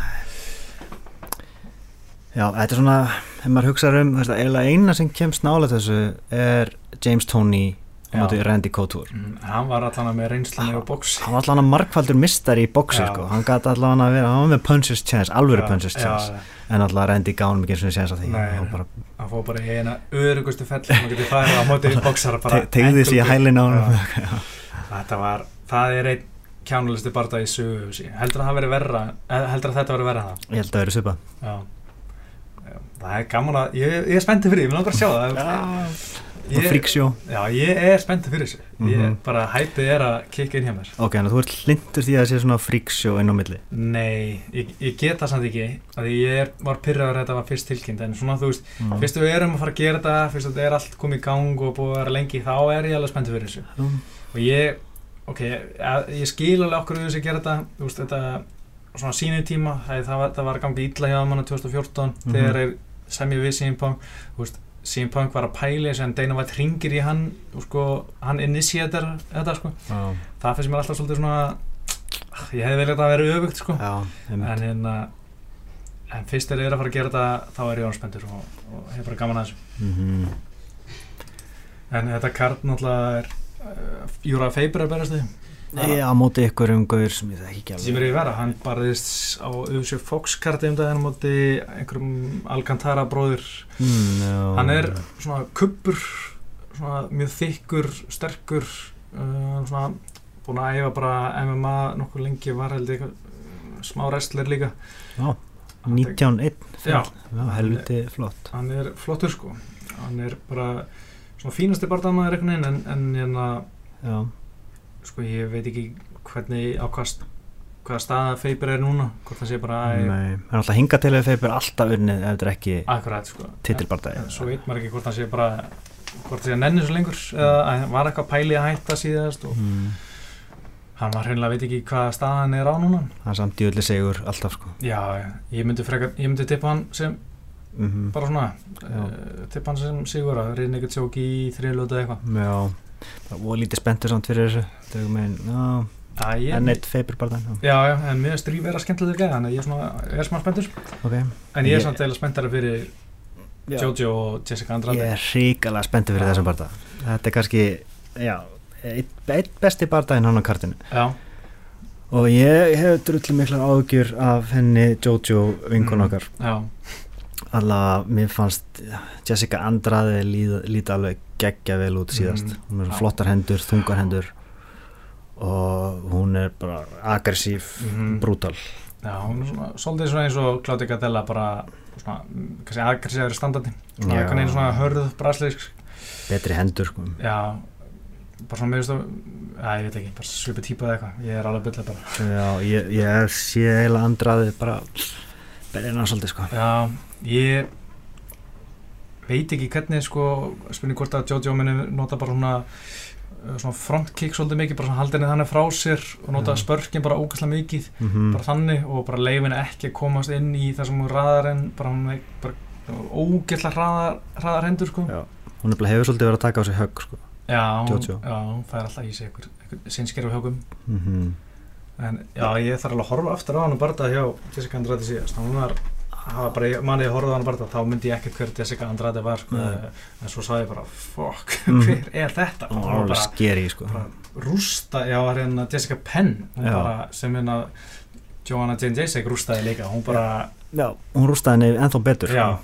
Já, þetta er svona, ef maður hugsaður um eiginlega eina sem kemst nálega þessu er James Tony á
Já.
móti Randy Couture.
Mm, hann var allan með reynslunni og bóks
hann var allavega markfaldur mistari í
Já.
sko. hann gæti allavega að vera, hann var með punches chance alvöru
Já,
punches
já,
chance en allavega Randy ekki eins og chance á því.
Nei,
hann bara
hann fór bara í eina örugustu fell hann getið farið á móti bóksara bara
te- tegði sér í hælinn á hann [laughs]
Já. þetta var, það er einn kjánulisti barða í sögu heldur að það veri verra eh, heldur að þetta veri en það?
Ég held að það eru svipa
Já. Já, það er gaman að ég, ég er spenntið fyrir, því, ég vil að sjá það
og
ég,
fríksjó
já, ég er spenntið fyrir þessu ég,
Mhm.
bara hæpið er að kikka inn hjá mér
ok, en þú ert hlindur því að það sé svona fríksjó inn á milli
nei, ég, ég get það samt ekki að ég er, var pyrraður að þetta var fyrst tilkynnt en svona þú veist,
mm.
fyrst við erum að fara að gera þetta fyrst að þetta er allt komið í gang og búið að vera lengi þá er ég alveg spenntið fyrir þessu
Mm.
og ég, ok, ég, ég skil alveg okkur við þessi að gera þetta þú veist, þetta svona sínu tíma það, það, var, það var að ganga illa hjá manna 2014
Mhm.
þegar er semja við CM Punk þú veist, CM Punk var að pæli en Dana White ringir í hann og sko, hann initiator þetta sko,
Já,
það finnst mér alltaf svolítið svona ég hefði viljað að vera öfugt sko.
Já,
en
einmitt.
hérna en fyrst þegar ég er að fara að gera þetta þá er ég ánspenntur og, og hef bara gaman að þessu.
Mhm.
en þetta kart náttúrulega er uh, Júra Feiber að berast þið
Nei, á móti ykkur um gaur sem ég þekki ekki
sem er í vera, hann barðist á UFC Fox karti um daginn á móti einhverjum Alcantara bróðir.
Mm,
hann er svona kubbur svona mjög þykkur, sterkur uh, svona búin að æfa bara MMA nokkuð lengi var held ég smá wrestler líka.
Já,
Hann tek-
19-1
Já.
helviti flott.
hann er flottur sko. Hann er bara svona fínasti barndamaður einhvern veginn en, en hérna
Já,
sko ég veit ekki hvernig á hvað, hvaða staða Feiber er núna hvort það sé bara að
nei, hann er alltaf hinga til að feipur alltaf unnið ef þetta er ekki
akkurat sko.
titilbardagi
svo veit maður ekki hvort hann sé bara hvort það sé að nenni svo lengur eða var eitthvað pæli að hætta síðast og
mm,
hann var hreinlega veit ekki hvaða staðan er á núna.
Hann er samt djúðli segur alltaf sko.
Já, ég myndi frekar, ég myndi tippa hann sem
mm
bara svona uh, tippa hann sem sigur að reyna ekkert sjók í eða eitthvað
það var lítið spenntur samt fyrir þessu. Þegar megin, já,
ég,
enn eitt feipur bardagi
já, já, en mér er stríf vera skemmtilega gæða þannig að ég er, svona, er smá spenntur.
Ok,
en ég er
Ég-
samt eða spenntari fyrir
Já.
Jojo og Jessica Andrade.
Ég er ríkala spenntur fyrir þessum bardag Þetta er kannski, já, eitt, eitt besti bardaginn hann á kartinu.
Já,
Og ég hef drullu miklar áhugjur af henni Jojo vinkun
Mm.
okkar.
Já,
Alla, mér fannst Jessica Andrade líða, líta alveg geggja vel út síðast.
Mm.
Hún er flottar hendur, þungar hendur. Og hún er bara aggressív,
Mhm.
brútal.
Já, hún er svona svolítið svona eins og Claudia Gadella bara svona, mm, kannski aggressíður standardi svona
Já.
einhvern veginn svona hörð brasleisk
Betri hendur sko.
Já, bara svona meðist að ég veit ekki, bara svipið típa eða eitthvað. Ég er alveg byllið bara.
Já, ég, ég sé eiginlega Andrade bara berina svolítið sko.
Já, ég veit ekki hvernig sko, spurning hvort að Jojo minni nota bara svona uh, svona frontkick svolítið mikið, bara svona haldi henni þannig frá sér og nota spörkin bara ógæslega mikið
mm
bara þannig og bara leifin ekki að komast inn í það sem hún raðar en bara hún er bara ógæslega hraðar, hraðar hendur sko.
Já. Hún er hefur svolítið verið að taka á sig högg sko.
Já,
Jojo.
já, hún fær alltaf í sig einhver, á hjókum
mm
en já, ég þarf alveg að horfa aftur á hann og barða hjá Jessica Andrade síðast. Hún var, það var bara, ég- manni ég horfði á hann barða þá myndi ég ekkert hver Jessica Andrade var sko, en svo sagði ég bara fuck, [laughs]
Mm.
hver er þetta?
Hún
og
var alveg
bara,
skeri sko.
bara rústa, já, var hérna Jessica Penn bara, sem hérna Joanna Jane Jacek rústaði líka. Hún bara,
Já, hún rústaði henni ennþá betur.
Já.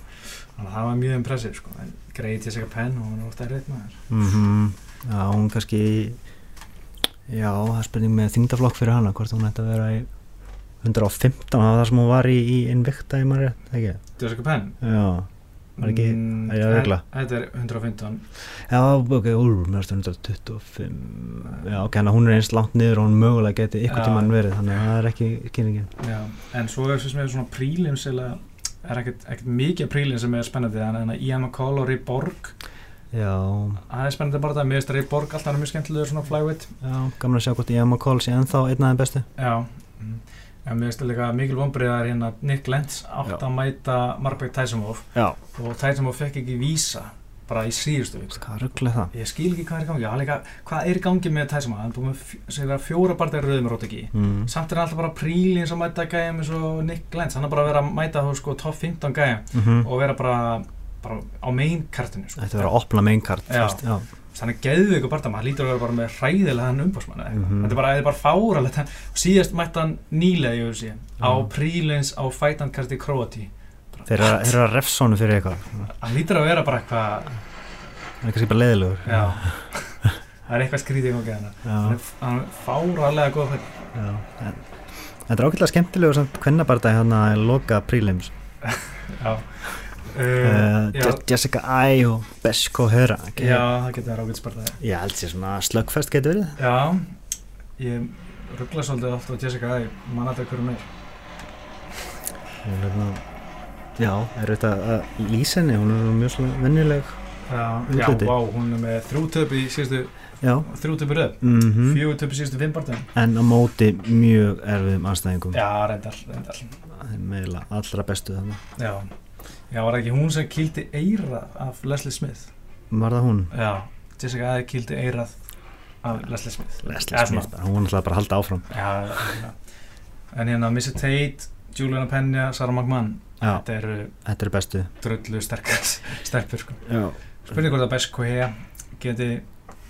Þannig að það var mjög impressiv sko, en greið Jessica Penn og hún er ofta errið maður.
Mm Já, hún kannski Já, það er spurning með þingdaflokk fyrir hana hvort hún ætti að vera í 115, það var það sem hún var í, í Invicta í maður, ekki?
Jessica Penn
Já, var ekki
Mm,
er ég að rugla?
Þetta er 115
Já, ok, úr, mér erstu 125 Já, ok, þannig að hún er eins langt niður og hún mögulega geti ykkur
Já.
tímann verið þannig að það er ekki kynningin
Já, en svo er sem er svona prílims eða er ekkert, mikið prílin sem er spennandi en Ian McCall og Ray Borg það er spennandi bara það, mér finnst Ray Borg alltaf er mjög skemmtilegur svona flyweight.
Já, gaman að sjá hvort Ian McCall sé ennþá einn af þeim bestu.
Já, mm. en mér finnst það líka mikil vonbreiðar hérna Nick Lentz átt að mæta Marbek Tysonov
Já,
og Tysonov fekk ekki vísa bara í síðustu viku.
Hvað rugglega það?
ég skil ekki hvað er í gangi, hann líka, hvað er í gangi með Tysonov, hann er búin með fjó- fjóra barndar rauðum rót ekki
Mm.
samt er alltaf bara príli eins og mæta gæjum eins og Nick Lentz, hann er bara að vera að mæta þú sko top 15 gæjum
Mm
og vera bara, bara á main kartinu sko.
Þetta verður að opna main card
Já.
fyrst, já.
þannig geðu ykkur bara, maður lítur að vera bara með hræðilega hann umbásmann eitthvað.
Mhm.
þetta er bara, er bara fáralegt Hann- síðast mætti hann nýlega í UFC á
Mhm.
prílins á fætankarti Kroati
Þeir eru að- refsónu fyrir eitthvað
hann lítur að vera bara eitthvað
Það er kannski bara leiðilegur
já, það er eitthvað skrítið í hann
Já,
hann er- hann er fáralega góð
Þetta er ákveðlega skemmtilegur samt kvennabarda hérna að loka prílims
já, uh,
Jessica Ai og Besko Höra
já, það getur verið ágætt spartaði
Ég held sér svona slöggfest getur verið.
Já, ég ruggla svolítið oft á Jessica Æ mann alltaf hverju meir
Hún er hérna Já, er þetta að lýsa henni, hún er mjög svona venjuleg
já, já, vá, hún er með þrjú töp í síðustu
Já,
þrjú töp í röð.
Mm
fjögur töp í síðustu fimm barndum
en á móti mjög erfiðum anstæðingum
já,
Það er meðlega allra bestu þannig
já, já, var það ekki hún sem kýldi eirað af Leslie Smith?
Var það hún?
já, Jessica Æ kýldi eirað af Leslie Smith.
Leslie
Já,
Smith, hún ætlaði bara að halda áfram.
Já, já. en hérna Missy Tate Juliana Penja, Sarah McMahon.
Já,
þetta eru
þetta er bestu.
drullu sterkar [laughs] stelpur sko.
Já.
Spurning hvort að Best Kohea geti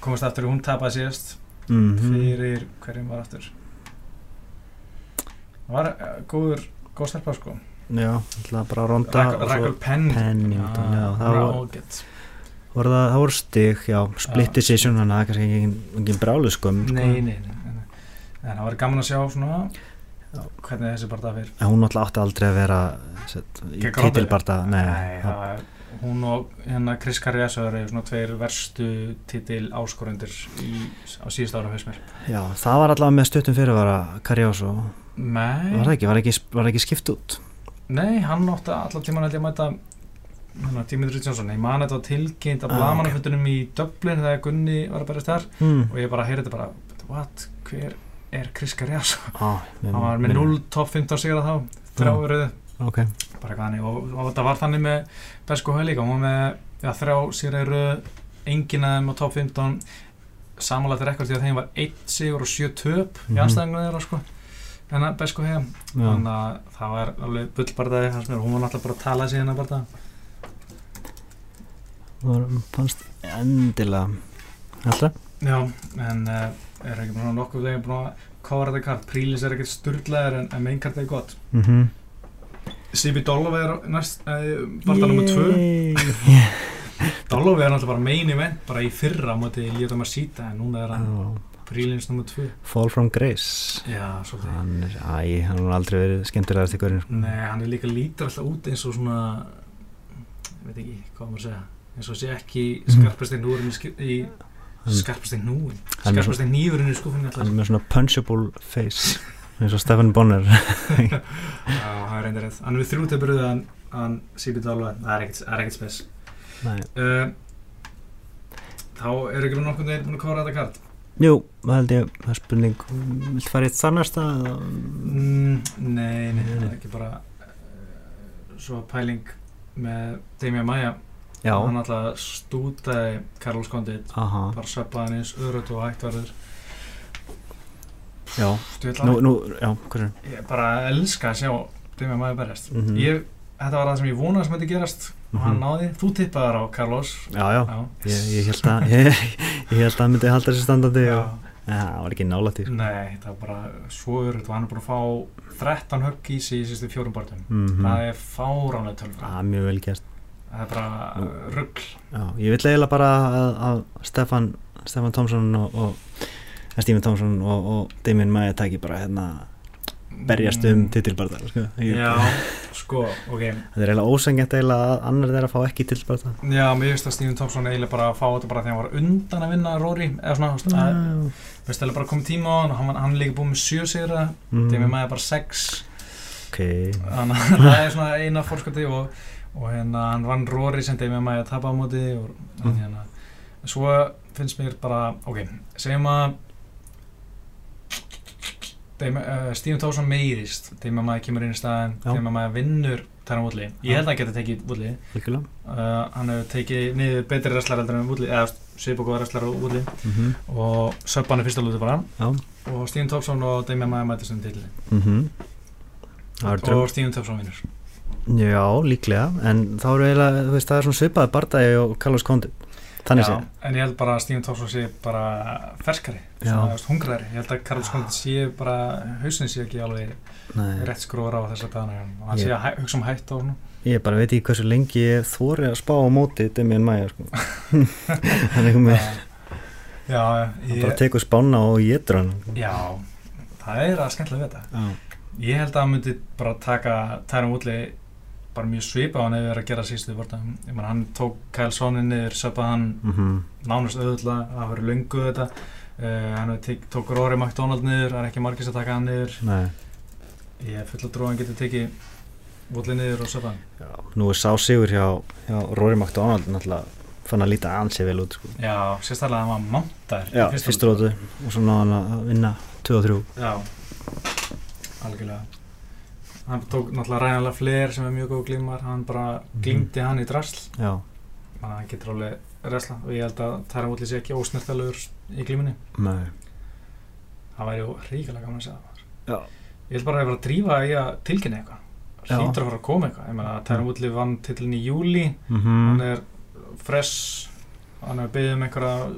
komast aftur hún tapaði síðast.
Mm
fyrir hverjum var aftur? Það var uh, góður góð stelpa sko
Já, ætlaði bara ronda
Penn.
Pennington, það var-
var
voru stig, já, split
Já.
decision þannig að það er kannski engin, engin brálu skum
nei, nei, nei, en það var gaman að sjá svona hvernig þessi barða fyrir
En hún náttúrulega átti aldrei að vera set, í titilbarta Nei,
Nei,
það,
það, hún og hérna Chris Carriaso eru svona tveir verstu titil áskorendur í, á síðust ára fyrst mér.
Já, það var allavega með stuttum fyrirvara og
Nei,
var það ekki, var ekki, var ekki skipt út
nei, hann átti allar tíman held ég að mæta hérna, Dimitri Johnson, ég man þetta tilkynnt að
Ah,
blamanafötunum í Dublin þegar Gunni var að berast þar
hmm.
og ég bara heyrði þetta bara, what, hver er Chris Carriaso?
ah,
Hann var með 0 top 15 sigra þá, þrjá
Já.
rauðu
ok,
bara hannig og, og þetta var þannig með Besko Höll líka, hún var með í rauðu, enginn af þeim á top 15 samanlægt rekord því að þeim var 1 sigur og 7 töp í
Mhm.
anstæðingunum þeirra sko en að Besko
já,
þannig að það var alveg bullbardaði hans mér. Hún var náttúrulega bara að tala síðan að barða
það var, fannst endilega. Alltaf,
Já, en uh, er ekki búin að nokkuð þegar búin að kóra þetta kart Prílis er ekkert sturglaður en, en mainkart er gott.
Mhm.
Sibi Dollovi er næst uh, barða nummer 2
Yay. [laughs]
Dollovi er náttúrulega bara main event bara í fyrra á móti Líða Marsita en núna er hann Prílins nummer 2
Fall from Grace
Já, svolítið
hann er, æ, hann har aldrei verið skemmtilegast í hverjum sko.
Nei, hann er líka lítur alltaf út eins og svona ég veit ekki, hvað maður að segja eins og sé ekki
Mhm.
skarpasti núurinn í, sk- í
Hann-
skarpasti núin
hann er
skarpasti nýfurinn í skúfinni
hann er með svona punchable face eins og Stefan Bonner [laughs]
Já, það er reyndir rétt. Hann er við þrjú til bröðu hann, hann Sibi Dálva, það er ekkert, það er ekkert spes.
Nei.
Uh, þá er ekki nokkuð þeir búin að kóra þetta kart.
Jú, það held ég, það er spurning Vilt fara í eitt þannarsta?
Mm, nei, nei, það er ekki bara uh, svo pæling með Damian Maia.
Já,
Hann alltaf stútaði Carlos Condit,
aha,
bara söppaði hann eins öðrötu og hægt verður.
já Nú, nú, já, hvað er
ég bara elska að sjá Damian Maia berjast.
Mhm.
Ég, þetta var það sem ég vonaði sem þetta gerast og hann náði, þú tippaðar á Carlos.
Já, já,
Já.
ég, ég held að [laughs] ég, ég held að hann myndi halda þessi standandi
Já.
og ja, það var ekki nálægt í sko.
Nei, það var bara svo örugt og hann er búin að fá 13 högg í sig í sístu fjórum barndum.
Mhm.
Það er fáránlega tölfra.
Það er mjög vel gert
Það er bara
Nú.
ruggl.
Já, ég vil eiginlega bara að, að Stefan, Stefan Tomsson og, og Stephen Tomsson og, og Damien Maia tæki bara hérna berjast um titilbarða sko.
Já, sko, ok.
Það er eiginlega ósengjant eiginlega að annar þeirra fá ekki titilbarða
Já, mér finnst að Stephen Thompson eiginlega bara að fá þetta bara þegar hann var undan að vinna Rory. Eða svona, að, veist, það er bara komið tíma á hann og hann, hann líka búin með sjö sigra.
Mm.
Demi Maia bara sex.
ok
þannig að það er svona eina fórskoti og, og hérna hann vann Rory sem Demi Maia tapa á móti og
Mm.
hérna svo finnst mér bara, ok, segjum að uh, Stephen Towson meiðist Demi Maia kemur inn í staðin. Demi Maia vinnur Tæra Woodley. Ég held að hann geti tekið Woodley. Uh, hann hefur tekið niður betri wrestlar eða svip og góða wrestlar á Woodley.
Mm
og söp hann er fyrsta lúti bara.
Já.
Og Stephen Towson og Demi Maia mætist um til
mm drömm
og Stephen Towson vinnur.
Já, líklega, en þá eru eiginlega þú veist, það er svona svipaði bardagi og Carlos Condit þannig sé
Já, en ég held bara að Stephen Towson sé bara ferskari, hungraðri ég held að Karl Skondit sé bara hausin sé ekki alveg
Nei,
rétt skróður á þessa dagana og hann
Ég-
sé að hugsa um hætt og svona
ég bara veit ekki hversu lengi ég þóri að spá á móti Demian Maia sko. [laughs] hann er komið hann bara
ég,
tekur spána og getur hann.
Já það er að skemmtilega við þetta.
Já,
ég held að hann myndi bara taka Tyron Woodley bara mjög svipa á hann ef við erum að gera sístu vorta. Hann tók Kyle Sonnen niður söpað hann
mm
nánast auðvitað það verið löngu þetta. Uh, hann hefur tók Rory McDonald niður það er ekki margis að taka hann niður.
Nei.
Ég er full að að hann getur tekið Woodley niður og söpað hann.
Nú er sá sigur hjá, hjá Rory McDonald náttúrulega fann að líta ansi vel út sko.
já, sérstaklega að hann var mántar
Já, fyrstu rótu og svo náðan að vinna 2 og 3
já, algjörlega hann tók náttúrulega ræðanlega fleir sem er mjög góð glímar hann bara
Mhm.
glímdi hann í drasl. Þannig að hann getur alveg resla og ég held að Tyron Woodley sé ekki ósnertalögur í glímunni.
Nei.
Það væri ríkilega gaman að segja
Já.
ég held bara að ég var að drífa í að tilkynna eitthvað. Hlýtur að fara að koma eitthvað. Ég meina að Tyron Woodley vann titlin í júli
mm
hann er fresh. Hann er byggðið um einhverja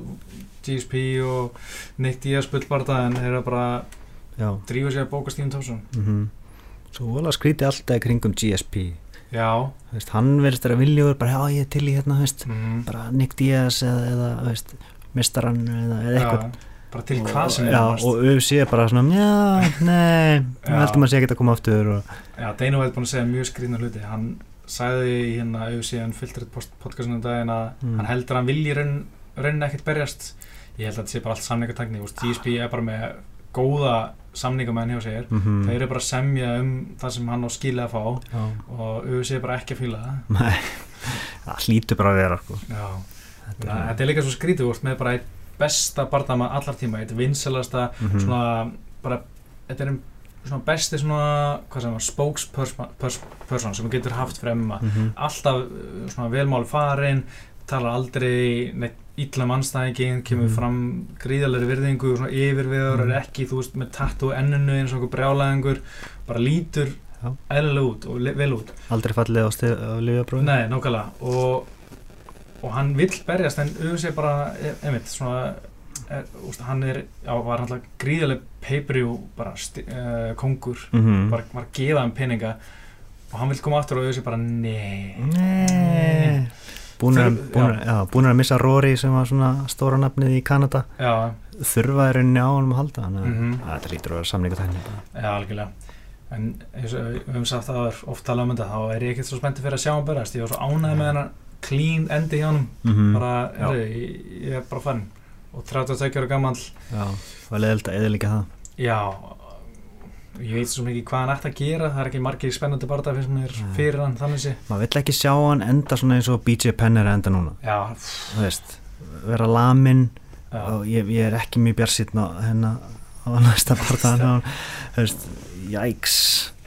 GSP og Nick Diaz bullbarda en þeir eru bara
Já,
að drífa sig að bóka Stephen Thompson.
Mm Svo vola skríti alltaf í kringum GSP
já.
Veist, Hann verðist þeirra viljugur bara, já ég er til í hérna veist,
mm,
bara Nick Diaz eða, eða þú veist, mistaran eða, eða eitthvað.
Bara til hvað sem er
Já, og UFC er bara svona, já, nei heldum að sé ekki að koma aftur og,
Já, Dana White búin að segja mjög skrýtna hluti. Hann sagði í hérna auðvitað filtrið podcastinu um daginn að
Mm.
hann heldur að hann vilji raun, raunin ekkert berjast. Ég held að þetta sé bara allt samningartækni Úst, GSP er bara með góða samningamæðin hjá sér
mm
þeir eru bara að semja um það sem hann á skilið að fá
Já,
og auðvitað er bara ekki að fíla það
nei Það hlýtur bara að vera sko. Þetta
þetta er líka svo skrítið með bara eitt besta bardama allar tíma, eitt vinsalasta
Mhm.
svona bara, þetta er um svona besti svona, hvað sem var, spokesperson pers- person sem þú getur haft fremma
Mhm.
alltaf uh, svona velmáli farin talar aldrei neitt illa mannstæðingin, kemur
Mhm.
fram gríðalegri virðingu, svona yfirviður
Mhm.
er ekki, þú veist, með tattu á enninu eins og einhver brjálæðingur, bara lítur
Já.
eðlilega út og vel út.
Aldrei fallið á, á lifjabróði
Nei, nákvæmlega. Og, og hann vill berjast en auðvitað bara, e- einmitt, svona er, úst, hann er, já, var hann gríðaleg pay-per-view bara sti, uh, kongur,
mm
bara var að gefa hann peninga. Og hann vill koma aftur og auðvitað bara, nei.
Nei Búnir að, að missa Rory sem var svona stóra nafnið í Kanada.
Já,
þurfa er rauninni á honum að halda þannig
Mhm.
að þetta lítur að vera samningatækni
já, algjörlega. En eins og við höfum sagt það er oft talað um þetta, þá er ég ekkert svo spenntið fyrir að sjá hann berjast, ég var svo ánægð með hennar clean endi hjá hann,
mm
bara,
Já.
herri, ég, ég er bara fann og 32 ára gammal
Já, var leðild að eða líka það.
Já, ég veit svo mikið hvað hann ætti að gera, það er ekki margir spennandi mér
Nei.
fyrir hann þannig sé.
maður vill ekki sjá hann enda svona eins og BJ Penn er enda núna
Já,
veist, vera lamin og ég, ég er ekki mjög bjarsýtn á hennar á næsta veist, jæks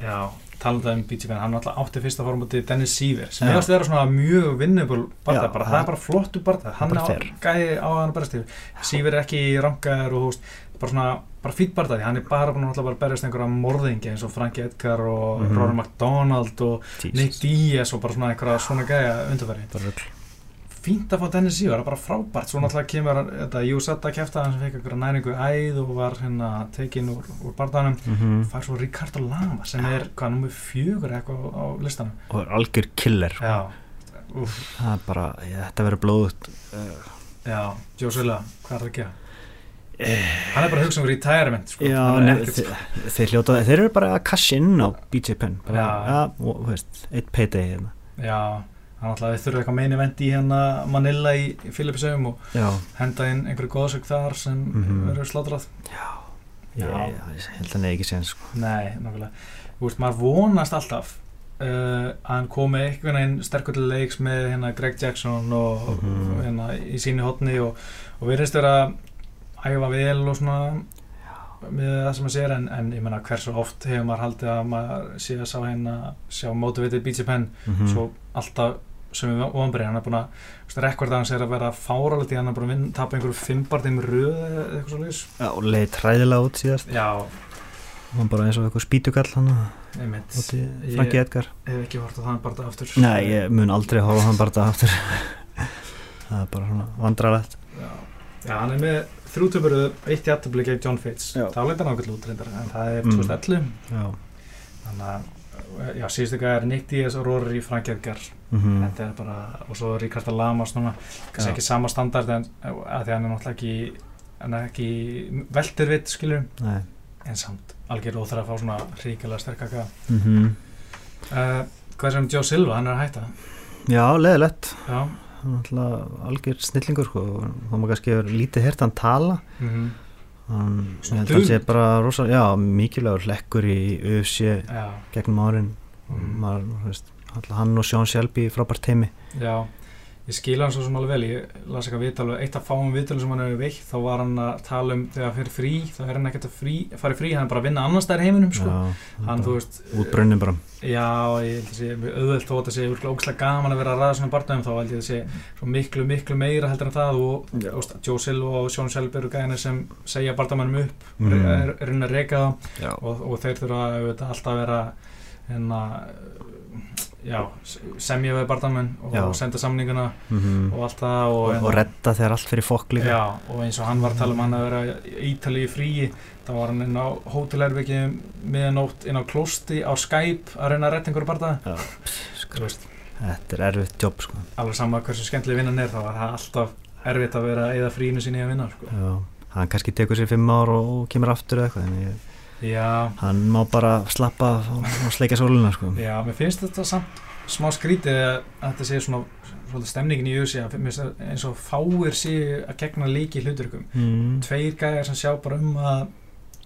já, talandi um BJ Penn, hann alltaf átti fyrsta fórmúti Dennis Siever, sem að vera svona mjög vinnubul
Já,
bara,
það-
er bara flottu barða, hann
bara fair.
gæði á hann að berast yfir. Siever er ekki rangaður og þú veist, bara svona, bara fýtt barða því, hann er bara búin að berjast einhverja morðingi eins og Frankie Edgar og
Mhm.
Rory McDonald og Nick
Jesus,
Diaz og bara svona einhverja svona gæja
rugl.
Fínt að fá Dennis Siever, það er bara frábært. Svo náttúrulega kemur þetta Júsetta kæfta hann sem fekk einhverja næringu í æð og var hérna tekinn úr, úr barðanum
mm
fær svo Ricardo Lama sem er hvað nummer fjögur eitthvað á, listanum.
Og er algjör killer.
Já,
það er bara, ég, þetta verður blóðut
já, Joe Silla hvað er það að gera? Hann er bara að hugsa um retirement sko.
Já,
Hann er
ne,
ekkert, sko.
þeir, þeir hljóta, þeir eru bara að cash in á BJ Penn bara, ja, og, veist, eitt payday hérna.
já, hann ætlaði að þurfa eitthvað meini vendi í hérna Manila í Filipsögum og
já,
henda inn einhverju góðsök þar sem
Mhm.
verður slátrað
já, ég,
Já.
ég held að hann eigi ekki séns sko.
Nei, nákvæmlega Þú veist, maður vonast alltaf uh, að hann komi einhvern veginn sterkur til leiks með hérna Greg Jackson og
Mhm.
hérna í sínu hotni og, og virðist vera að æfa vel og svona með það sem maður sér en, en ég menna hversu oft hefur maður haldið að maður sé að sá hérna sjá motivated BJ Penn
mm
svo alltaf sem við vonbrið hann er búin að hans er að vera fáralegt í hann að vinna, tapa einhverju fimmbartim röð eða eitthvað svo leys
Já, og leiði træðilega út síðast.
Já,
hann bara eins og eitthvað spýtukall hann
Ég-
Franki Edgar.
hef ekki hort á þann bara aftur.
Nei, ég mun aldrei horfa hann bara aftur. [laughs] Það er bara svona vandrarlegt
Já, já hann er með þrjútöfuru eitt jættabli gegn John Fates þá leit hann ákveld út reyndar en það er
Mm.
2011
Já,
þannig að já, síðustu gæði er Nick Diaz og Rory Frank Edgar.
Mm
þetta er bara, og svo Ríkard Lamas kannski ekki sama standard en að því hann er náttúrulega ekki er ekki veldir vitt skilur,
Nei.
En samt algjör óþar að fá svona ríkilega sterkaka
mm
uh, hvað er sem Joe Silva, hann er að hætta.
Já, leðilegt
já,
algjör snillingur sko. og þá má kannski hefur lítið hert hann tala.
Mm
hann,
Svona
ég held að hann sé bara rosa, já, mikilvægur hlekkur í UFC
já,
gegnum árin.
Mhm.
maður, þú veist, alltaf hann og Sean Shelby frábært teimi
já ég skil hann svo sem alveg vel, ég las eitthvað viðtal eitt af fáum viðtalum sem hann hefur veikt þá var hann að tala um þegar fyrir frí þá er hann ekkert að frí, fara í frí, hann er bara að vinna annars stær heiminum sko,
já,
hann þú veist
útbrunnin bara.
Já, ég held að sé mjög auðvelt þó að það sé virkilega ógæslega gaman að vera að ræða svona barndagum þá held ég að það sé svo miklu, miklu meira heldur en það og þú veist, Joe Silva og Sean Shelby eru gæðina sem segja barndamannum upp
Mm.
er, er að reyka
já,
og, og þeir þurfa auðvitað alltaf að vera hérna já, semja við barndamenn og
Já.
senda samninguna
mm
og allt það og,
og,
hérna-
og redda þegar allt fyrir fokk líka
Já, og eins og hann var að tala um hann að vera í Ítali í fríi þá var hann inn á hótelherbyggji miðanótt inn á klósti á Skype að reyna að retta einhverju veist,
þetta er erfitt jobb sko.
alveg sama hversu skemmtileg vinnan er þá var það alltaf erfitt að vera að eða fríinu sinni að vinna sko.
já, hann kannski tekur sér fimm ár og, og kemur aftur eða eitthvað en ég,
Já,
hann má bara slappa og, sleika sóluna sko.
já, mér finnst þetta samt smá skrítið að þetta sé svona svolítið stemningin í USA eins og fáir sé að gegna líki hluturkum
mm.
tveir gæjar sem sjá bara um að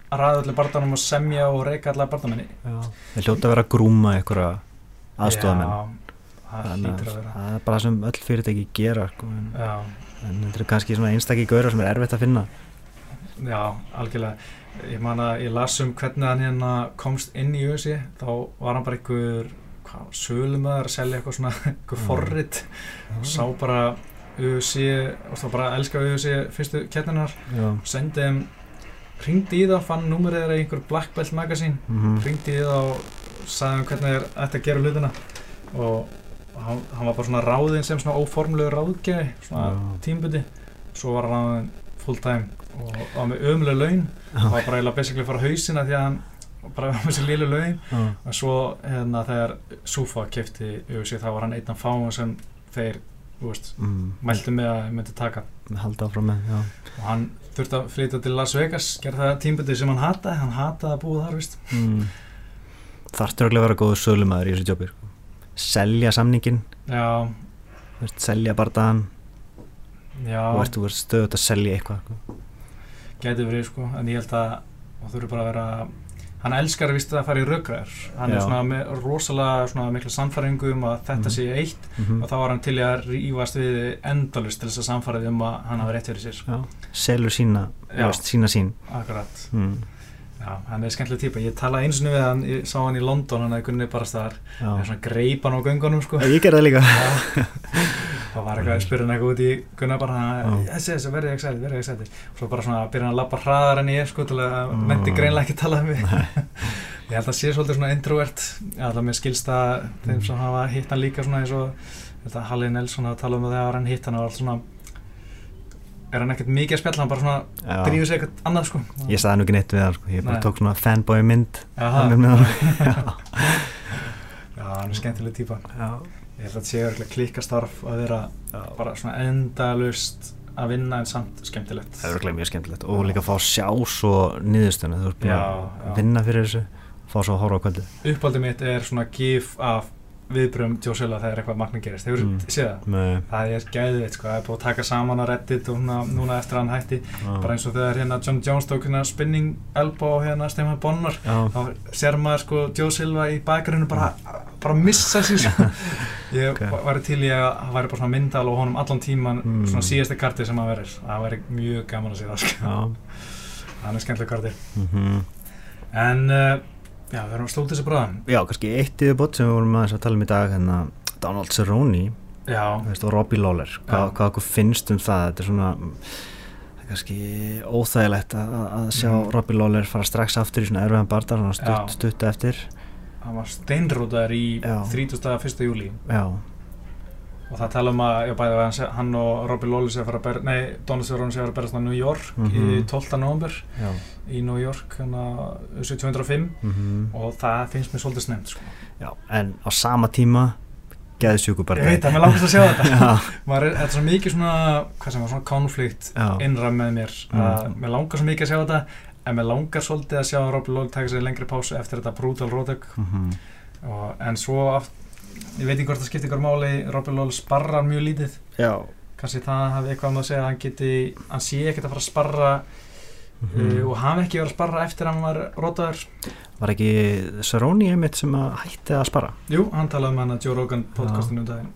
að ræða allir barndanum og semja og reyka allar barndamenni
það hljóta að vera að grúma einhverja aðstofamenn Þannig að það er bara sem öll fyrirtæki gera sko. en, en þetta eru kannski svona einstakki gaurar sem er erfitt að finna
já, algjörlega. Ég man að ég las um hvernig hann hérna komst inn í USA þá var hann bara einhver sölumöður að selja eitthvað svona einhver
Mm.
forrit. Og sá bara UFC og þá bara elska UFC fyrstu kettninar
já,
sendi þeim ringdi í það, fann númerið þeirra í einhver Black Belt magazine.
Mm
ringdi í það og sagði þeim hvernig þeir ætti að gera hlutina. Og hann, hann var bara svona ráðinn sem svona óformlegu ráðgjafi svona tímbuti svo var hann full time og var með ömuleg laun. Og var bara eiginlega basically að fara á hausina því að hann bara var með sér lilu laun. Og svo hérna þegar Sufa kefti UFC þá var hann einn af fáum sem þeir, þú veist,
mm,
mæltu með að myndi taka.
Halda áfram með já.
og hann þurfti að flytja til Las Vegas gera það tímbuti sem hann hataði. Hann hataði að búa þar, veist
mm. þarftur að vera góður sölumæður í þessu jobbi sko. selja samningin
já,
selja bardaðan
já,
og ert, þú ert stöðut að selja eitthvað sko.
Gæti verið sko en ég held að það þurfi bara að vera hann elskar vist að fara í röggræður hann
Já.
er svona með rosalega svona mikla samfæringu um að þetta
Mhm.
sé eitt
mm
og þá var hann til í að rífast við endalust til þess að samfæra um að hann hafi rétt fyrir sér
já. selur sína,
Já.
veist, sína sín
akkurat,
mm.
Já, hann er skemmtileg típa. Ég talaði eins og við hann, ég sá hann í London hann að kunni bara staðar,
já.
ég svona greip hann á göngunum sko.
Ég gerði það líka.
Þá var eitthvað að spyrja hann eitthvað út í Gunnar bara,
Já.
þessi, þessi, verðið excited, verðið excited. Og svo bara svona byrja hann að labba hraðar en ég sko til að menti greinlega ekki tala um mig ég held að sé svolítið svona introvert. Að mér skilst að þeim sem hafa hitt hann líka svona eins og að Halli Nelson hafa talað um það þegar hann hitt hann og allt svona er hann ekkert mikið að spjalla hann bara svona
já.
drífur sig eitthvað annað sko.
Ég sagði nú ekki neitt við hann sko. ég bara
Nei.
tók svona fanboy mynd. Hann með hann [laughs]
já, hann er skemmtileg típa.
Já.
ég held að þetta sé örgulega klikkastarf að vera bara svona endalust að vinna en samt skemmtilegt.
Það er örugglega mjög skemmtilegt. Og líka að fá sjá svo niðurstöðuna. Þú ert búin
Já,
að
já.
vinna fyrir þessu. Fá svo að horfa á kvöldu
uppáldið mitt er svona gif af viðbröðum Silva þegar eitthvað magna gerist, hefur
Mm.
mm. séð það? Það er gæðið, sko, það er búið að taka saman á Reddit og núna, núna eftir að hann hætti
já,
bara eins og þegar hérna John Jones tók hérna spinning elbow á hérna Stefán Bonnar
já,
þá sér maður sko Joe Silva í bakgrunnu bara, bara missa sér sko. [laughs] ég
Ok.
okay. var til í að það væri bara svona myndal og honum allan tíman
Mm.
svona síðasta karti sem að verir það væri mjög gaman að sé það sko.
já,
hann er skemmtileg karti
mhm.
en uh, já, við erum að slúta þessi bráðan
já, kannski eitt yfirbót sem við vorum að tala um í dag hérna, Donald Cerrone og Robbie Lawler hvað,
Já.
hvað okkur finnst um það þetta er svona kannski óþægilegt að, að sjá
Mhm.
Robbie Lawler fara strax aftur í svona erfiðan svona stutt, stutt eftir
hann var steinrótaður í
Já.
31. júli
já,
og það tala um að já, bæði að hann, og Robbie Lawler sé að fara að ber, nei, Donald Cerrone sé að fara að berast á New York í
Mhm.
12. november
já
í New York hérna 1705
mm
og það finnst mér svolítið snemt sko.
já, en á sama tíma geðsjúku
ég
bardar
veit að mér langast að sjá þetta [laughs] Maður er, þetta er svo mikið svona hvað sem var svona konflikt
já,
innra með mér
Mm.
mér langar svo mikið að sjá þetta en mér langar svolítið að sjá Robbie Lawler taka sér lengri pásu eftir þetta brutal rótök
mhm,
og, en svo aft, ég veit ekki hvort það skiptir ykkur máli Robbie Lawler sparrar mjög lítið
já
kannski það hafi eitthvað um að segja að hann geti hann sé ekkert að fara að sparra
mhm.
uh, og hafi ekki verið að sparra eftir að hann var rótaður
var ekki Cerrone einmitt sem að hætti að spara
jú, hann talaði um hann að Joe Rogan podcastinu um daginn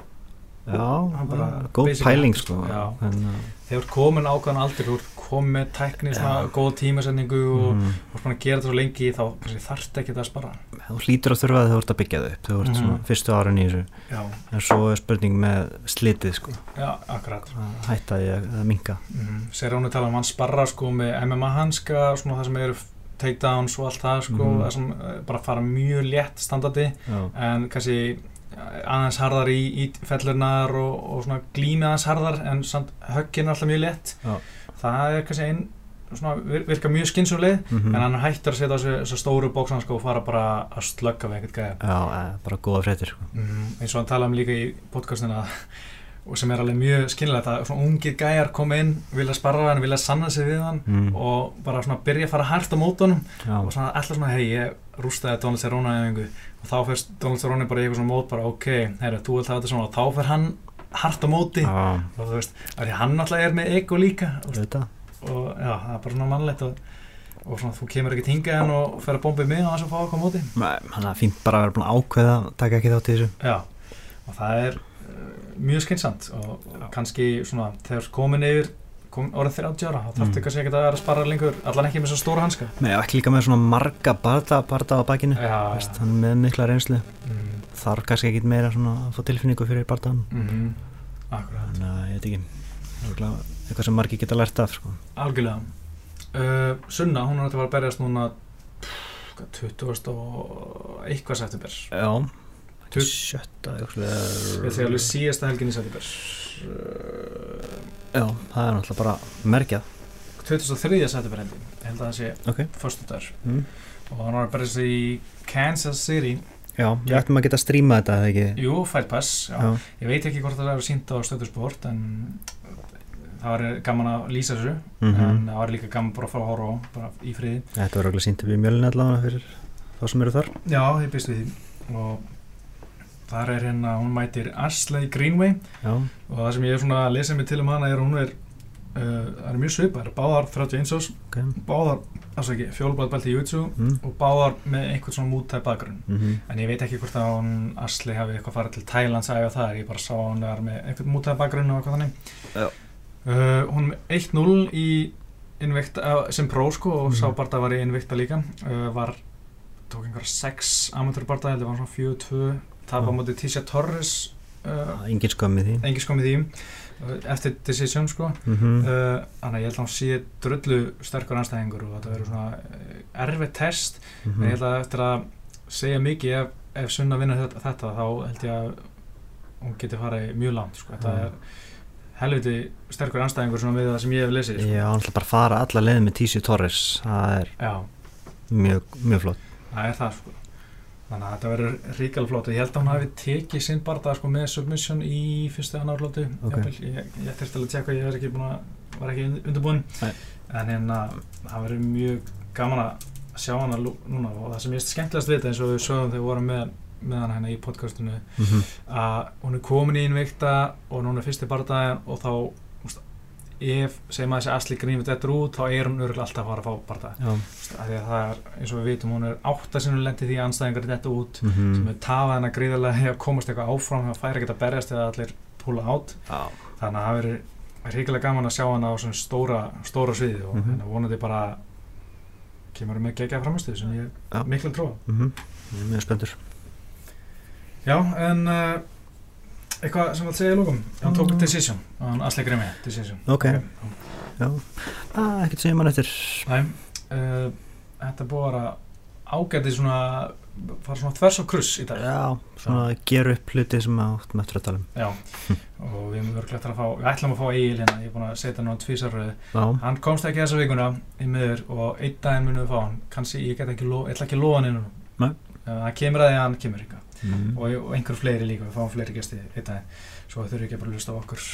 já,
Hann bara
góð pæling sko
sko. Já.
en, uh,
þegar þú ert komin ákvæðan aldrei þú ert komin með tækni, svona góð tímasetningu og
mhm.
þú ert búin að gera þetta svo lengi þá þarft ekki að spara.
Þú hlýtur að þurfa að þú ert að byggja þau upp þú ert
Mhm.
svona fyrstu árin í þessu.
Já,
en svo er spurning með slitið sko.
Já, akkurat.
Að hætta því að, að minka
mm. sér hún að tala um hann sparra sko með MMA hanska svona það sem eru takedowns og allt það sko
Mhm.
það sem eh, bara fara mjög létt standardi.
Já,
en kannski aðeins harðar í, í fellurnar og, og svona glími aðeins harðar en samt höggin er alltaf mjög létt
Já.
það er kannski einn svona vir- virka mjög skynsumleið
mm
en hann hættir að setja þessu, stóru bóksan sko og fara bara að slögga við einhvern gæða
já, eh, bara góða fréttir sko.
mm, eins og hann talaði um líka í podcastina og sem er alveg mjög skynilegt að svona ungir gæjar koma inn vilja sparra hann, vilja sanna sig við hann
mm.
og bara svona byrja að fara hært á mótunum
já,
og svona alltaf svona hei ég rústaði Donald Cerrone efingu og þá fyrst Donald Cerrone bara í eitthvað svona mót bara ok, herru, þú vilt hafa þetta svona og þá fer hann hart á móti.
Já,
og þú veist, af því hann alltaf er með ego líka og,
auðvitað.
Og já, það er bara svona mannlegt og, og svona þú kemur ekki tinga en og fer að bomba mig á þess að fá okkur á móti.
Nei, hann er fínt bara að vera búin að ákveða að taka ekki þátt í þessu.
Já, og það er uh, mjög skynnsamt og, og kannski svona þegar komin yfir orðið 30 ára, þá þarftu
Mm.
kannski ekki að vera að spara lengur, allan ekki með svo stóra hanska.
Nei, ekki líka með svona marga barða, barða á bakinu. Hann er með mikla reynslu.
Mm,
þarf kannski ekki meira svona að fá tilfinningu fyrir barðan
mm, Akkurat,
þannig að ég veit ekki. Eitthvað sem margi geta lært af sko.
algjörlega. Uh, Sunna, hún er fara að berjast núna pff, hvað, 20 og eitthvað september.
Já, sjötta
Ég segi alveg síðasta helgin í september. Uh,
já, það er náttúrulega bara merkjað
23. september held ég, held að það sé
ok
föstudagur
mm.
og hann var að berjast í Kansas City
já, við ættum að geta að stríma þetta eða ekki
Jú, Fight Pass, já.
já,
Ég veit ekki hvort það er sínt á stöðusport en það var gaman að lýsa þessu
Mhm.
en það var líka gaman bara að fara að horfa á bara í friði.
þetta var auðvitað sínt upp í mjölinu allavega fyrir þá sem eru þar
Já, ég býst við því og þar er hérna, hún mætir Ashley Greenway.
Já,
og það sem ég er svona að lesa mig til um hana er hún er uh, það er mjög svipar, báðar 31 ás,
ok.
Báðar, altså ekki, fjólubæðbælt í YouTube
mm.
og báðar með einhvern svona mútæð bakgrunn.
Mm
en ég veit ekki hvort að hún Asli hafi eitthvað farið til Thailands æfa það ég bara sá að hún var með einhvern mútaði bakgrunn og eitthvað þannig.
Já.
uh, hún er 1-0 í Invicta, uh, sem pró sko og
Mhm.
sá Barta var í Invicta líka. Uh, var, tók einhverja 6 amateur Barta, heldur var svona 4-2 tap á móti Tisha Torres uh,
engin skömmið því
engin með því uh, eftir decision sko
mm -hmm.
uh, þannig að ég held að hún sé drullu sterkur anstæðingur og þetta verður svona uh, erfitt test
Mhm.
En ég held að eftir að segja mikið ef, ef Sunna vinnur þetta, þetta þá held ég að hún geti farið mjög langt sko. þetta
Já.
er helviti sterkur anstæðingur svona við það sem ég hef lesið sko.
Já, hann ætla bara að fara alla leið með Tísi Torres það er mjög, mjög flott
það er það sko. Þannig að þetta verður ríkala flott og ég held að hún hafi tekið sinn barða sko, með submission í fyrstu annarlótu
Ok.
ég, ég, þurfti alveg að tjekka ég ekki, búin að, var ekki undirbúin
Nei.
en hérna það verður mjög gaman að sjá hana lú- núna og það sem ég er skemmtilegast við þetta eins og við sögum þegar við vorum með með hana hérna í podcastinu
mm -hmm.
að hún er komin í innvikta og núna er fyrsti bardaginn og þá ef, segjum að þessi Asli grífið þetta út þá er hún örgulega alltaf að fara að fá bardag
Já.
Af því að það er, eins og við vitum, hún er áttasinnu lendi því að anstæðingar þetta út
mm -hmm.
sem er tafað hennar gríðarlega að komast eitthvað áfram það færi ekki að berjast eða allir púla átt
Já.
Þannig að það verður ríkilega gaman að sjá hana á svona stóra, stóra sviði og mm vonandi bara kemur með geggjað framistuð sem ég er miklu að tróða
mm -hmm. Mjög spenntur.
Já, en uh, eitthvað sem að segja í lókum hann tók
Mm.
decision, hann Asli Grimi decision.
Ok. Já. Ah, Ekkert sem ég mann eftir.
Næ, uh, þetta er búið að ágæti svona fara svona þvers og kruss í dag.
Já Svona gera upp hluti sem áttum eftir að tala um.
Já, og við erum örglægt að fá við ætlum að fá Egil hérna, ég er búin að setja hann á tvísaröðu hann komst ekki þessa vikuna í miður og einn daginn munum við fá hann. Kannski, ég get ekki, ég ætla ekki að lofa hann inn það kemur að því að hann kemur ekki
mm.
og, og einhver fleiri líka, við fáum fleiri gesti einn daginn, svo þurfum við ekki bara að hlusta á okkur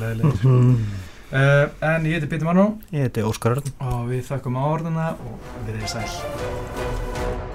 leðilegir [laughs]
Mhm.
uh, en ég heiti Pítur Marnó
Ég heiti Óskar Örn.
Og við þakkum á orðuna og við erum sæl